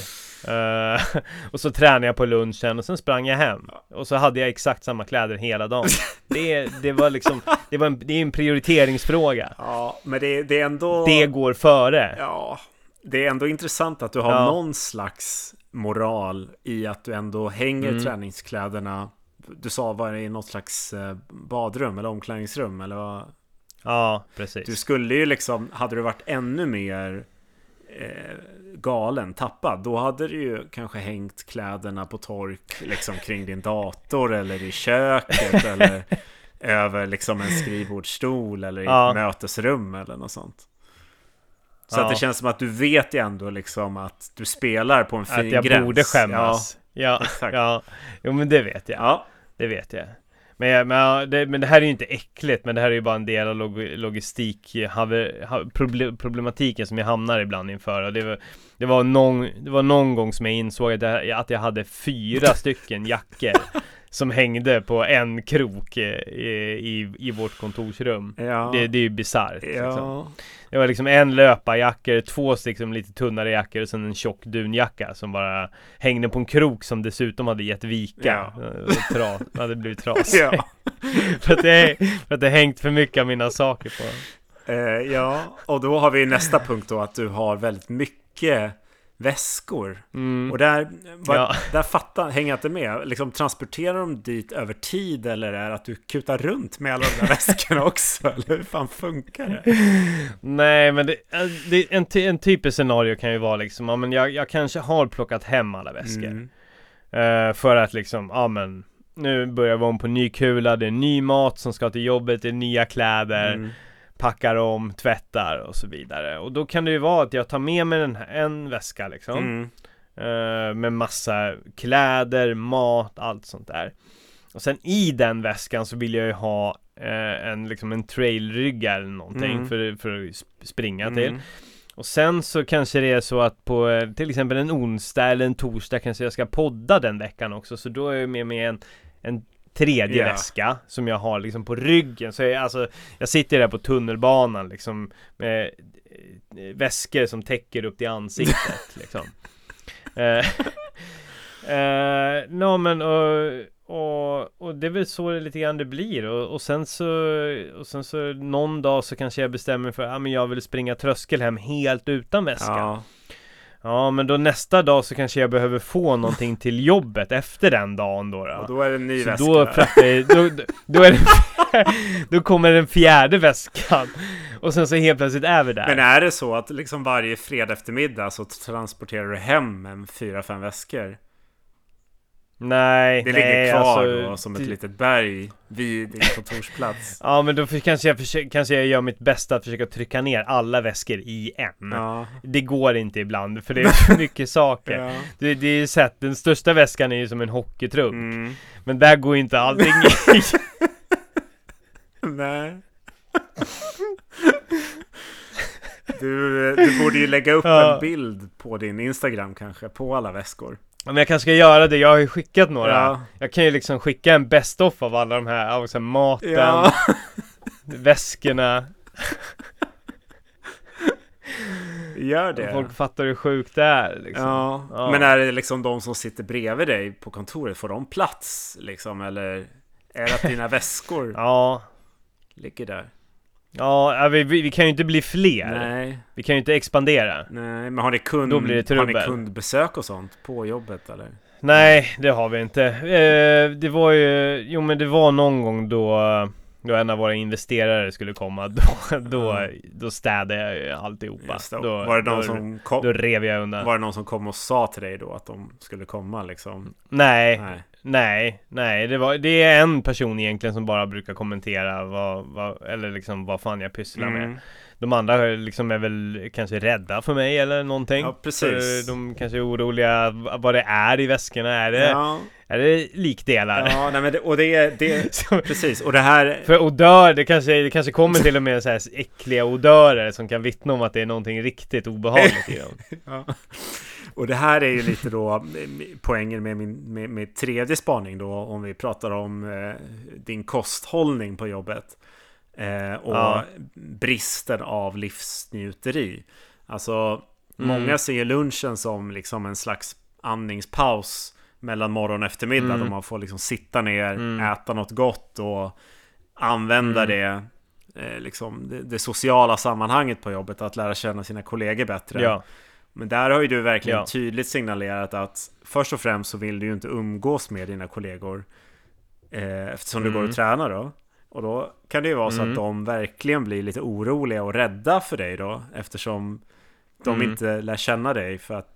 Eh, Och så tränade jag på lunchen och sen sprang jag hem Och så hade jag exakt samma kläder hela dagen Det, det var liksom Det var en, det är en prioriteringsfråga Ja, men det, det är ändå... Det går före Ja, det är ändå intressant att du har Ja. någon slags moral i att du ändå hänger Mm. träningskläderna. Du sa var det i något slags eh, badrum eller omklädningsrum eller vad? Ja, precis Du skulle ju liksom, hade du varit ännu mer eh, galen, tappad, då hade du ju kanske hängt kläderna på tork liksom kring din dator eller i köket eller över liksom en skrivbordsstol eller i Ja. ett mötesrum eller något sånt. Så Ja. att det känns som att du vet ju ändå liksom att du spelar på en fin Att jag gräns. borde skämmas Ja, exakt. ja, jo men det vet jag Ja, Det vet jag. Men, men, det, men det här är ju inte äckligt, men det här är ju bara en del av log, logistik haver, ha, problematiken som jag hamnar ibland inför. Och det, var, det, var någon, det var någon gång som jag insåg att jag, att jag hade fyra stycken jackor som hängde på en krok eh, i, i, i vårt kontorsrum. ja. Det, det är ju bisarrt. Liksom. ja. Det var liksom en löparjacka, två liksom lite tunnare jackor och sen en tjock dunjacka som bara hängde på en krok som dessutom hade gett vika. Ja. Och Tra, hade blivit trasig. ja. för, att det, för att det hängt för mycket av mina saker på Eh, ja, och då har vi nästa punkt då att du har väldigt mycket väskor. mm. Och där, var, Ja. där fattar, hänger jag inte med. Liksom, transporterar de dit över tid eller är det att du kutar runt med alla de där väskorna också? Eller hur fan funkar det? Nej men det, äh, det, en, en typisk scenario kan ju vara liksom, ja men jag, jag kanske har plockat hem alla väskor. Mm. Eh, för att liksom, ja men nu börjar vi om på ny kula, det är ny mat som ska till jobbet, det är nya kläder. Mm. Packar om, tvättar och så vidare. Och då kan det ju vara att jag tar med mig den här, en väska liksom. Mm. eh, med massa kläder, mat, allt sånt där. Och sen i den väskan så vill jag ju ha eh, en, liksom en trailrygga eller någonting Mm. för, för att sp- springa till. Mm. Och sen så kanske det är så att på eh, till exempel en onsdag eller en torsdag kanske jag ska podda den veckan också. Så då är jag med mig en, en tredje Ja. väska som jag har liksom på ryggen. Så jag, alltså, jag sitter där på tunnelbanan liksom med eh, väskor som täcker upp till ansiktet liksom. Eh, eh, no, men och, och, och det är väl så det lite grann det blir och, och sen så och sen så någon dag så kanske jag bestämmer mig för att ah, men jag vill springa tröskel hem helt utan väska. Ja. Ja, men då nästa dag så kanske jag behöver få någonting till jobbet efter den dagen då. då. och då är det en ny så väska. då, då, då, är det, då kommer den fjärde väskan och sen så helt plötsligt är vi där. Men är det så att liksom varje fredag eftermiddag så transporterar du hem en fyra, fem väskor? Nej, Det nej, ligger kvar alltså, då som ett litet berg vid din kontorsplats. Ja men då för, kanske, jag försöker, kanske jag gör mitt bästa att försöka trycka ner alla väskor i en. Ja, Det går inte ibland för det är för mycket saker. ja. Det, det är ju sett, den största väskan är ju som en hockeytrupp. Mm. Men där går inte allting i. Nej. Du, du borde ju lägga upp Ja. en bild på din Instagram kanske, på alla väskor. Men jag kanske ska göra det, jag har ju skickat några. Ja. Jag kan ju liksom skicka en best-of av alla de här, av så här maten, Ja. väskorna. Gör det. Folk fattar hur sjukt det är liksom. Ja. Ja. Men är det liksom de som sitter bredvid dig på kontoret, får de plats liksom? Eller är det att dina väskor Ja, ligger där? Ja vi, vi, vi kan ju inte bli fler. Nej, Vi kan ju inte expandera. nej, men har ni, kund, Då blir det har ni kundbesök och sånt på jobbet eller? Nej, det har vi inte. Eh, det var ju, jo men det var någon gång då, då en av våra investerare skulle komma. Då, då, då städade jag ju alltihopa. Just det. Då, var, det någon då, som kom, då rev jag undan. var det någon som kom och sa till dig då att de skulle komma liksom? Nej, Nej. Nej, nej. Det, var, det är en person egentligen som bara brukar kommentera vad, vad eller liksom vad fan jag pysslar med. Mm. De andra liksom är väl kanske rädda för mig eller någonting. Ja, precis. De kanske är oroliga vad det är i väskorna. Är det, Ja, är det likdelar? ja nej, men det, och det är... Det, Så- precis, och det här... För odör, det kanske, det kanske kommer till och med så här äckliga odörer som kan vittna om att det är någonting riktigt obehagligt i dem. Ja. Och det här är ju lite då poängen med min med, med tredje spaning då om vi pratar om eh, din kosthållning på jobbet. Eh, och ja. bristen av livsnjuteri. Alltså mm. många ser lunchen som liksom en slags andningspaus mellan morgon och eftermiddag. Mm. Då man får liksom sitta ner, mm. äta något gott och använda mm. det eh, liksom det, det, sociala sammanhanget på jobbet, att lära känna sina kollegor bättre. Ja. Men där har ju du verkligen ja. tydligt signalerat att först och främst så vill du ju inte umgås med dina kollegor eh, eftersom mm. du går och tränar då. Och då kan det ju vara så att mm. de verkligen blir lite oroliga och rädda för dig då eftersom de mm. inte lär känna dig för att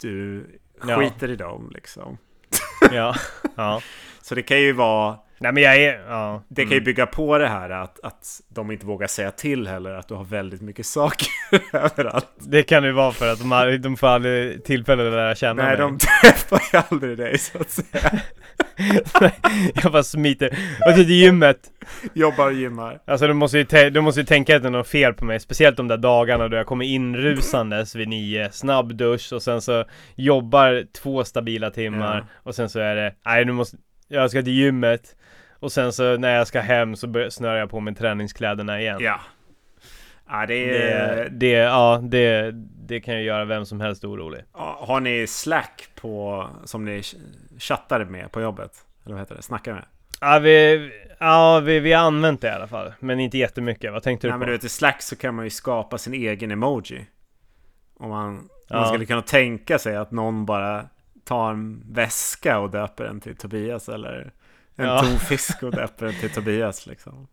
du skiter ja. i dem liksom. Ja, ja. Så det kan ju vara Nej men jag är, ja. Det kan ju mm. bygga på det här att, att de inte vågar säga till heller att du har väldigt mycket saker överallt. Det kan ju vara för att de, har, de får aldrig tillfälle att lära känna Nej, mig. de träffar ju aldrig dig så att säga. jag bara smiter. Och till gymmet. Jobbar och gymmar. Alltså du måste ju, du måste ju tänka att det är något fel på mig. Speciellt de där dagarna då jag kommer inrusandes vid nio. Snabb dusch och sen så jobbar två stabila timmar. Ja. Och sen så är det, nej du måste, jag ska till gymmet. Och sen så när jag ska hem så snörar jag på mig träningskläderna igen. Ja. Ja, det, det, det, ja, det, det kan ju göra vem som helst orolig. Har ni Slack på, som ni chattar med på jobbet? Eller vad heter det? Snackar med? Ja, vi, ja vi, vi har använt det i alla fall. Men inte jättemycket. Vad tänkte du Nej, på? men du vet, i Slack så kan man ju skapa sin egen emoji. Om man, ja. man skulle kunna tänka sig att någon bara tar en väska och döper den till Tobias eller en ja. tom fisk och den till Tobias liksom.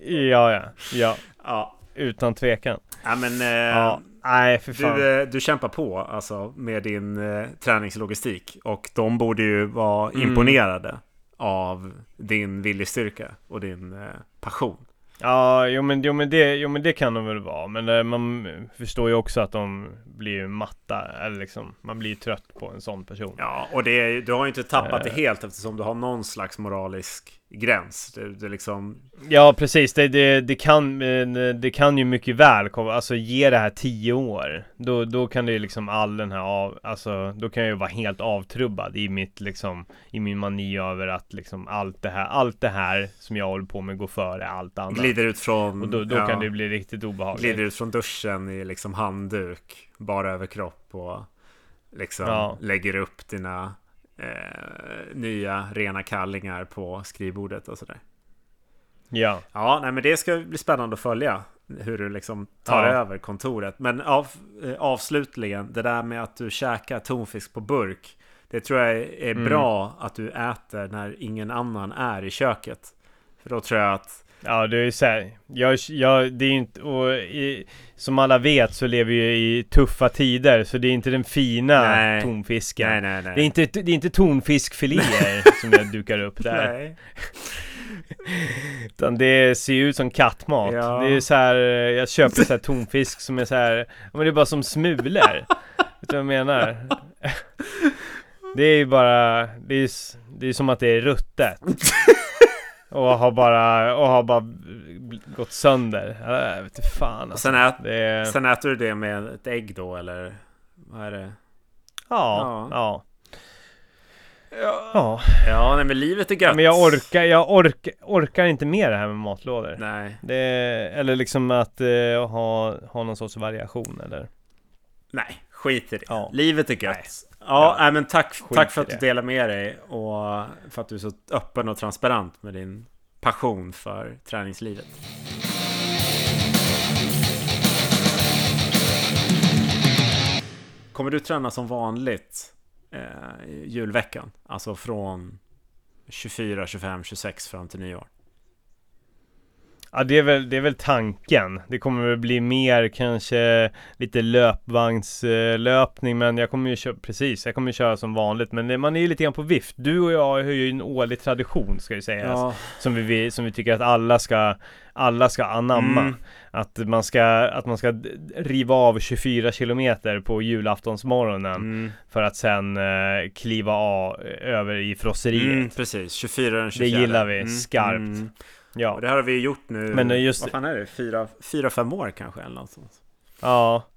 Ja, ja, ja. ja. Utan tvekan. Ja, men... Eh, ja. Nej, för fan. Du, eh, du kämpar på alltså med din eh, träningslogistik. Och de borde ju vara mm. imponerade av din viljestyrka och din eh, passion. Ja, jo men, jo, men det, jo men det kan de väl vara. Men eh, man förstår ju också att de blir matta. Eller liksom, man blir trött på en sån person. Ja, och det, du har ju inte tappat det helt eftersom du har någon slags moralisk gräns. Det, det liksom... Ja precis, det, det, det, kan, det kan ju mycket väl komma, alltså ge det här tio år. Då, då kan det ju liksom all den här av, alltså då kan jag ju vara helt avtrubbad i mitt liksom I min mani över att liksom allt det här, allt det här som jag håller på med går före allt annat. Glider ut från Och då, då ja, kan det bli riktigt obehagligt. Glider ut från duschen i liksom handduk Bara överkropp och liksom ja. lägger upp dina eh, nya rena kallingar på skrivbordet och sådär. Ja. Ja, nej, men det ska bli spännande att följa hur du liksom tar ja. över kontoret. Men av, eh, avslutligen, det där med att du käkar tonfisk på burk. Det tror jag är mm. bra att du äter när ingen annan är i köket. För då tror jag att Ja, det är så här, jag, jag, det är inte, och i, som alla vet så lever vi i tuffa tider, så det är inte den fina nej. tonfisken. Nej, nej, nej. Det är inte, det är inte tonfiskfiléer som jag dukar upp där. Nej. Utan det ser ut som kattmat. Ja. Det är så här, jag köper så här tonfisk som är så här, men det är bara som smulor. Vet du vad jag menar? Det är ju bara, det är, det är som att det är ruttet. Och har bara, och har bara gått sönder. Jag vet inte fan alltså. sen, ät, är... sen äter du det med ett ägg då eller? Vad är det? Ja, ja. Ja, ja. ja nej, men livet är gött. Men jag orkar, jag ork, orkar inte med det här med matlådor. Nej. Det, eller liksom att uh, ha, ha någon sorts variation eller? Nej, skit i det. Ja. Livet är gött. Ja, ja. men tack, tack för att du delar med dig och för att du är så öppen och transparent med din passion för träningslivet. Kommer du träna som vanligt eh, julveckan? Alltså från 24, 25, 26 fram till nyår? Ja det är, väl, det är väl tanken. Det kommer väl bli mer kanske lite löpvagnslöpning men jag kommer ju köra, precis, jag kommer ju köra som vanligt men man är ju lite grann på vift. Du och jag har ju en årlig tradition ska ju sägas. Ja. Som, vi, som vi tycker att alla ska, alla ska anamma. Mm. Att, man ska, att man ska riva av 24 kilometer på julaftonsmorgonen mm. För att sen eh, kliva av över i frosseriet. Mm, precis, 24 den 24. Det gillar vi mm. skarpt. Ja. Och det här har vi gjort nu, Men just... vad fan är det? Fyra, fyra fem år kanske eller något sånt. Ja.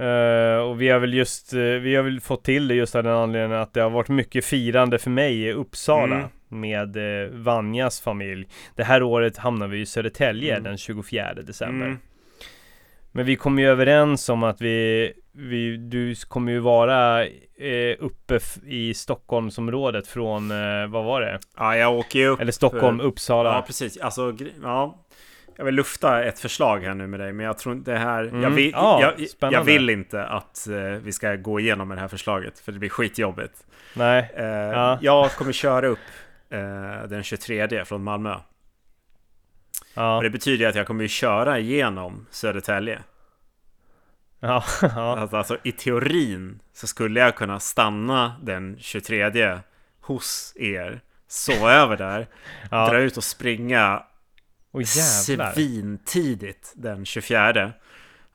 Uh, och vi har väl just, uh, vi har väl fått till det just av den anledningen att det har varit mycket firande för mig i Uppsala mm. med uh, Vanjas familj. Det här året hamnar vi i Södertälje mm. den 24 december. Mm. Men vi kom ju överens om att vi, vi du kommer ju vara eh, uppe i Stockholmsområdet från, eh, vad var det? Ja, jag åker ju upp. Eller Stockholm, Uppsala. Ja, precis. Alltså, ja. Jag vill lufta ett förslag här nu med dig, men jag tror inte det här... Mm. Jag, vill, ja, jag, jag, vill inte att eh, vi ska gå igenom med det här förslaget, för det blir skitjobbigt. Nej. Eh, ja. Jag kommer köra upp eh, den 23 från Malmö. Ja. Och det betyder att jag kommer köra igenom Södertälje. Ja, ja. Alltså, alltså, i teorin så skulle jag kunna stanna den 23 hos er, sova över där, ja. dra ut och springa oh, svintidigt den 24.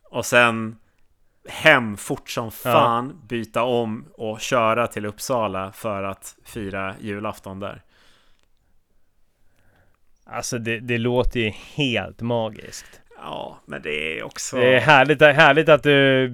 Och sen hem fort som fan, ja. byta om och köra till Uppsala för att fira julafton där. Alltså det, det låter ju helt magiskt. Ja, men det är också... Det är härligt, härligt att du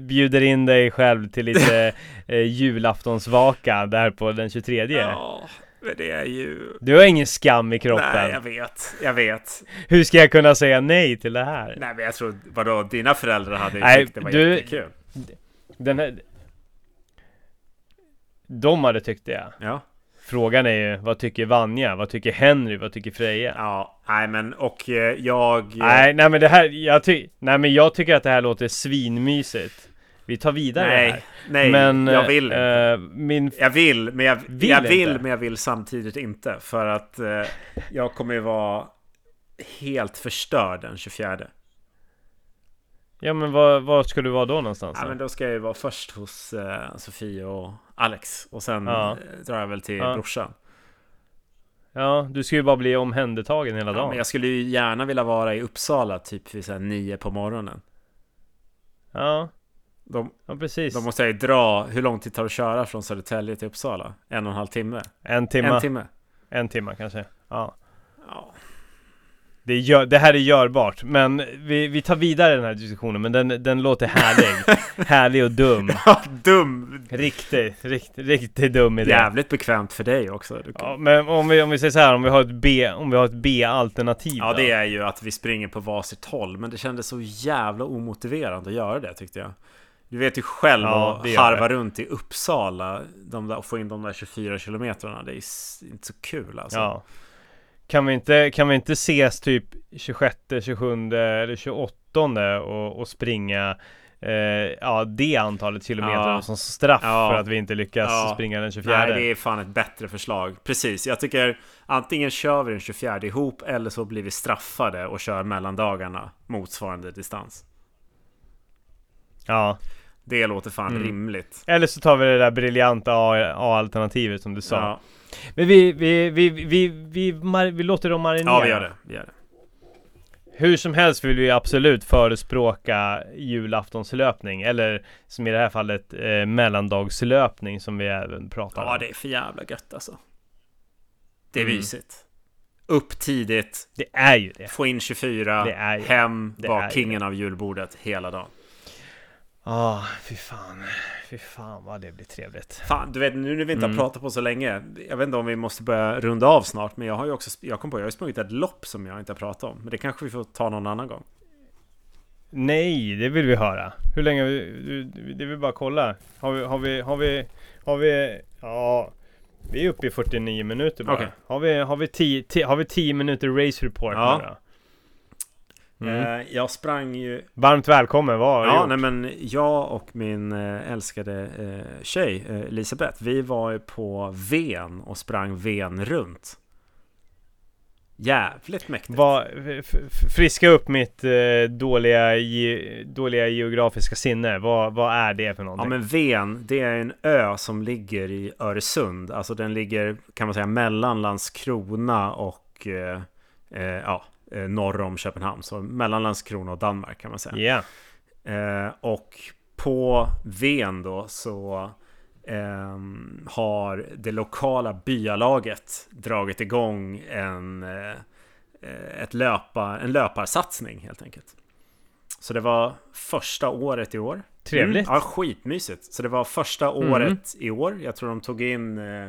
bjuder in dig själv till lite eh, julaftonsvaka där på den 23. Ja, men det är ju... Du har ingen skam i kroppen. Nej, jag vet. Jag vet. Hur ska jag kunna säga nej till det här? Nej, men jag tror, vadå, dina föräldrar hade ju nej, tyckt det var du, jättekul. Den här... De hade tyckt det, ja. Frågan är ju, vad tycker Vanja? Vad tycker Henry? Vad tycker Freja? Ja, nej men och eh, jag... Nej, nej men det här, jag ty nej men jag tycker att det här låter svinmysigt. Vi tar vidare nej, det här. Nej, men, jag vill. Äh, min... Jag vill, men jag vill, jag vill men jag vill samtidigt inte. För att äh, jag kommer ju vara helt förstörd den 24. Ja men var, var ska du vara då någonstans? Ja men då ska jag ju vara först hos eh, Sofie och Alex Och sen ja. Eh, drar jag väl till ja. brorsan Ja, du ska ju bara bli omhändertagen hela dagen ja, men jag skulle ju gärna vilja vara i Uppsala typ vid såhär nio på morgonen Ja de, Ja precis Då måste jag ju dra, hur lång tid tar det att köra från Södertälje till Uppsala? En och en halv timme? En timme En timme En timme kanske, ja Ja det, gör, det här är görbart, men vi, vi tar vidare den här diskussionen, men den, den låter härlig. härlig och dum. Ja, dum! Riktigt, riktigt, riktigt dum idé. Jävligt bekvämt för dig också. Kan... Ja, men om vi, om vi säger så här, om vi har ett B, om vi har ett B-alternativ Ja, då? det är ju att vi springer på varsitt håll, men det kändes så jävla omotiverande att göra det tyckte jag. Du vet ju själv ja, att harva runt i Uppsala de där, och få in de där 24 kilometrarna. Det är inte så kul alltså. Ja. Kan vi inte, kan vi inte ses typ 26, 27 eller 28 och, och springa eh, ja, det antalet kilometer ja. som straff ja. för att vi inte lyckas ja. springa den 24? Nej, det är fan ett bättre förslag. Precis, jag tycker antingen kör vi den 24 ihop eller så blir vi straffade och kör mellandagarna motsvarande distans. Ja. Det låter fan mm. rimligt. Eller så tar vi det där briljanta A-alternativet som du sa. Ja. Men vi, vi, vi, vi, vi, vi, vi låter dem marinera. Ja, vi gör det. Vi gör det. Hur som helst vill vi absolut förespråka julaftonslöpning eller som i det här fallet eh, mellandagslöpning som vi även pratar om. Ja, det är för jävla gött alltså. Det är mm. mysigt. Upp tidigt. Det är ju det. Få in 24. Det är ju. Hem. Var kingen det. av julbordet hela dagen. Ja, oh, fy fan. Fy fan vad det blir trevligt. Fan, du vet nu när vi inte mm. har pratat på så länge. Jag vet inte om vi måste börja runda av snart. Men jag har ju också, jag kom på, jag har ju sprungit ett lopp som jag inte har pratat om. Men det kanske vi får ta någon annan gång. Nej, det vill vi höra. Hur länge, det vill bara kolla. Har vi, har vi, har vi, har vi, ja. Vi är uppe i 49 minuter bara. Okay. Har vi, har vi 10, har vi 10 minuter race report ja. nu då? Mm. Eh, jag sprang ju... Varmt välkommen, vad har du Ja, nej men jag och min eh, älskade eh, tjej Elisabeth Vi var ju på Ven och sprang Ven runt. Jävligt mäktigt. Va, Friska upp mitt dåliga, dåliga geografiska sinne. Vad, vad är det för någonting? Ja men Ven, det är en ö som ligger i Öresund. Alltså den ligger, kan man säga, mellan Landskrona och eh, ja, norr om Köpenhamn. Så mellan Landskrona och Danmark kan man säga. Yeah. Eh, och på Ven då så eh, har det lokala byalaget dragit igång en, eh, ett löpa, en löparsatsning helt enkelt. Så det var första året i år. Trevligt. Mm, ja, skitmysigt. Så det var första Mm. året i år. Jag tror de tog in eh,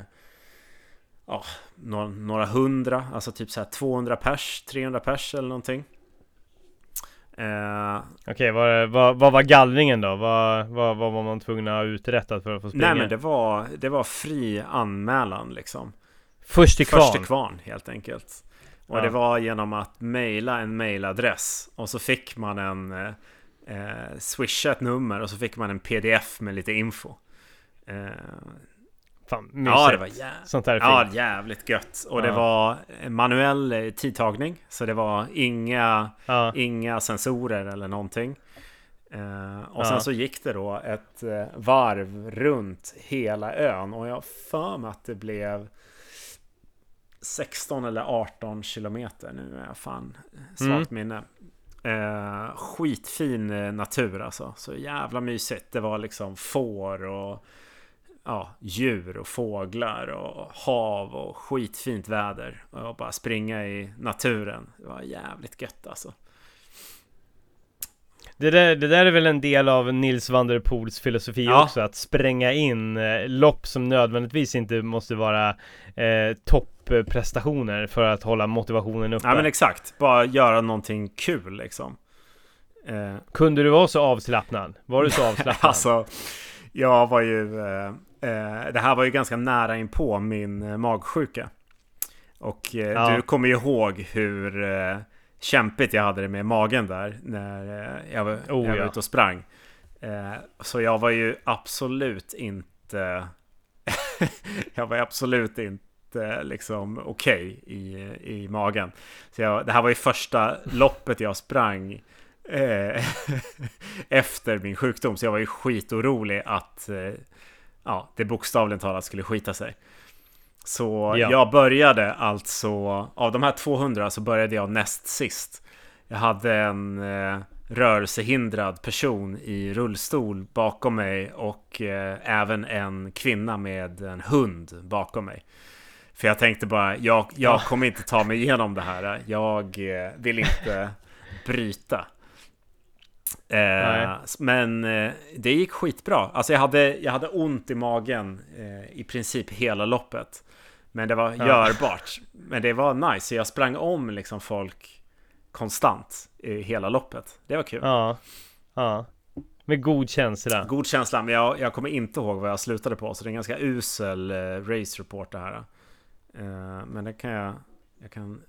ja, några, några hundra, alltså typ så här 200 pers, 300 pers eller någonting. Eh, Okej, vad, vad, vad var gallringen då? Vad, vad, vad var man tvungen att ha uträttat för att få springa? nej men det var, det var fri anmälan liksom. Först till kvarn? Först till kvarn helt enkelt. Och Ja. det var genom att mejla en mailadress. Och så fick man en... Eh, eh, swisha ett nummer och så fick man en pdf med lite info. Eh, Fan, mysigt. ja, det var jä- Sånt där är ja, jävligt gött. Och det Ja. var manuell eh, tidtagning. Så det var inga, Ja. inga sensorer eller någonting. Eh, och sen Ja. så gick det då ett eh, varv runt hela ön. Och jag för mig att det blev 16 eller 18 kilometer. Nu är jag fan svagt minne. Eh, skitfin natur alltså. Så jävla mysigt. Det var liksom får och ja, djur och fåglar och hav och skitfint väder. Och bara springa i naturen. Det var jävligt gött alltså. Det, där, det där är väl en del av Nils van der Poels filosofi Ja. också, att spränga in eh, lopp som nödvändigtvis inte måste vara eh, topprestationer för att hålla motivationen uppe. Ja men exakt. Bara göra någonting kul liksom. Eh, Kunde du vara så avslappnad? Var du så avslappnad? Alltså, jag var ju... Eh, eh, det här var ju ganska nära in på min eh, magsjuka. Och eh, Ja. du kommer ju ihåg hur eh, kämpigt jag hade det med magen där när eh, jag, var, Oh, jag var ja. ute och sprang. Eh, så jag var ju absolut inte... jag var absolut inte liksom okej i, i magen. Så jag, det här var ju första loppet jag sprang eh, efter min sjukdom. Så jag var ju skitorolig att eh, ja, det bokstavligen talat skulle skita sig. Så Ja. jag började alltså, av de här 200 så började jag näst sist. Jag hade en eh, rörelsehindrad person i rullstol bakom mig och eh, även en kvinna med en hund bakom mig. För jag tänkte bara, jag, jag Ja. kommer inte ta mig igenom det här. Jag eh, vill inte bryta. Eh, men eh, det gick skitbra. Alltså jag hade, jag hade ont i magen eh, i princip hela loppet. Men det var Ja. görbart. Men det var nice. Så jag sprang om liksom folk konstant i hela loppet. Det var kul. Ja. Ja. Med god känsla. God känsla, men jag, jag kommer inte ihåg vad jag slutade på. Så det är en ganska usel eh, race report det här. Eh, men det kan jag... Jag kan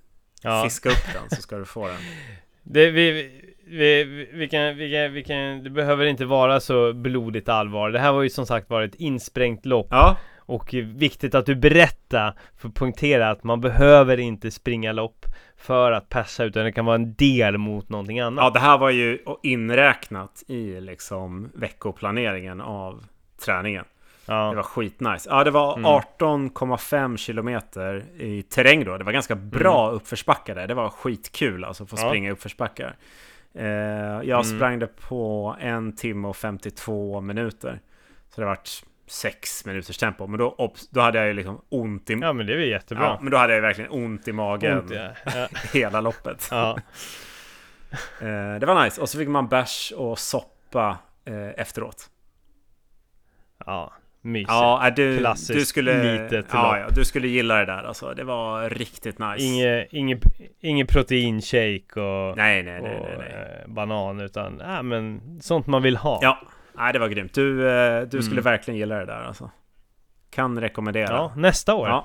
Ja. fiska upp den så ska du få den. Det, vi, vi, vi, kan, vi, kan, vi kan, det behöver inte vara så blodigt allvar. Det här var ju som sagt var ett insprängt lopp. Ja, Och viktigt att du berättar för att poängtera att man behöver inte springa lopp för att passa utan det kan vara en del mot någonting annat. ja, det här var ju inräknat i liksom veckoplaneringen av träningen. Det Ja, var skitnice. Ja, det var Mm. 18,5 kilometer i terräng då. Det var ganska bra uppförsbackar där. Det var skitkul alltså att få Mm. Ja. springa i uppförsbackar. Eh, jag Mm. sprang det på en timme och 52 minuter. Så det vart sex minuters tempo. Men då, då hade jag ju liksom ont i... ja men det är väl Ja, jättebra. men då hade jag verkligen ont i magen Ont, ja. Ja. hela loppet. Ja. Eh, det var nice. Och så fick man bärs och soppa eh, efteråt. ja, mysigt. Ja, äh, du, Klassiskt du skulle... litet ja, ja, du skulle gilla det där alltså. Det var riktigt nice. Inge, ingen, ingen proteinshake och, Nej, nej, nej, och nej, nej. eh, banan utan ja, men sånt man vill ha. Ja, nej, det var grymt. Du, eh, du skulle Mm. verkligen gilla det där alltså. Kan rekommendera. Ja, nästa år. ja.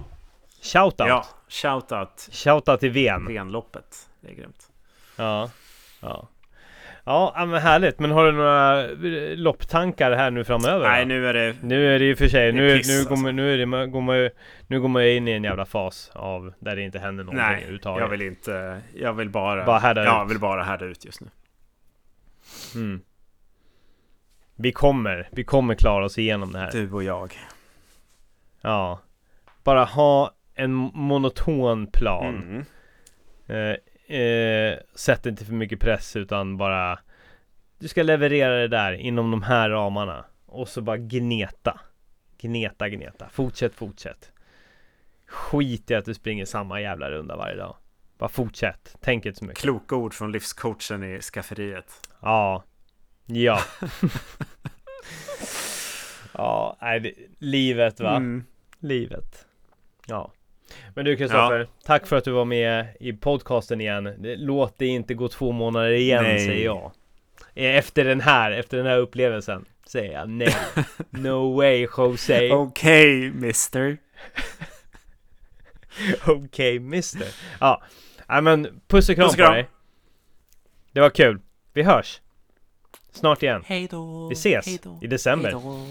Shoutout. ja. Shoutout Shoutout till Ven. Venloppet. Det är grymt. Ja. Ja. Ja, men härligt. Men har du några eh, lopptankar här nu framöver? Nej, då? nu är det... Nu är det ju för sig, nu, piss, nu, alltså. går man, nu, är det, går man, ju- nu går man ju in i en jävla fas av där det inte händer någonting Nej, överhuvudtaget. jag vill inte... Jag vill bara... Bara härda ja, jag ut. vill bara härda ut just nu. Mm. Vi kommer, vi kommer klara oss igenom det här. Du och jag. Ja. Bara ha en monoton plan. Mm. Eh, eh, sätt inte för mycket press utan bara Du ska leverera det där inom de här ramarna Och så bara gneta Gneta, gneta, fortsätt, fortsätt Skit i att du springer samma jävla runda varje dag Bara fortsätt. Tänk inte så mycket. Kloka ord från livscoachen i skafferiet. Ja. Ja. ja, nej, det, livet va? Mm. Livet. Ja. Men du Kristoffer, Ja. tack för att du var med i podcasten igen. Låt det inte gå två månader igen Nej. säger jag. Efter den här, efter den här upplevelsen säger jag nej. No way Jose. Okej, mister. Okej mister. Ja. Nej men puss och kram Puss och på kram. dig. Det var kul. Vi hörs. Snart igen. Hej då. Vi ses i december. Hej då.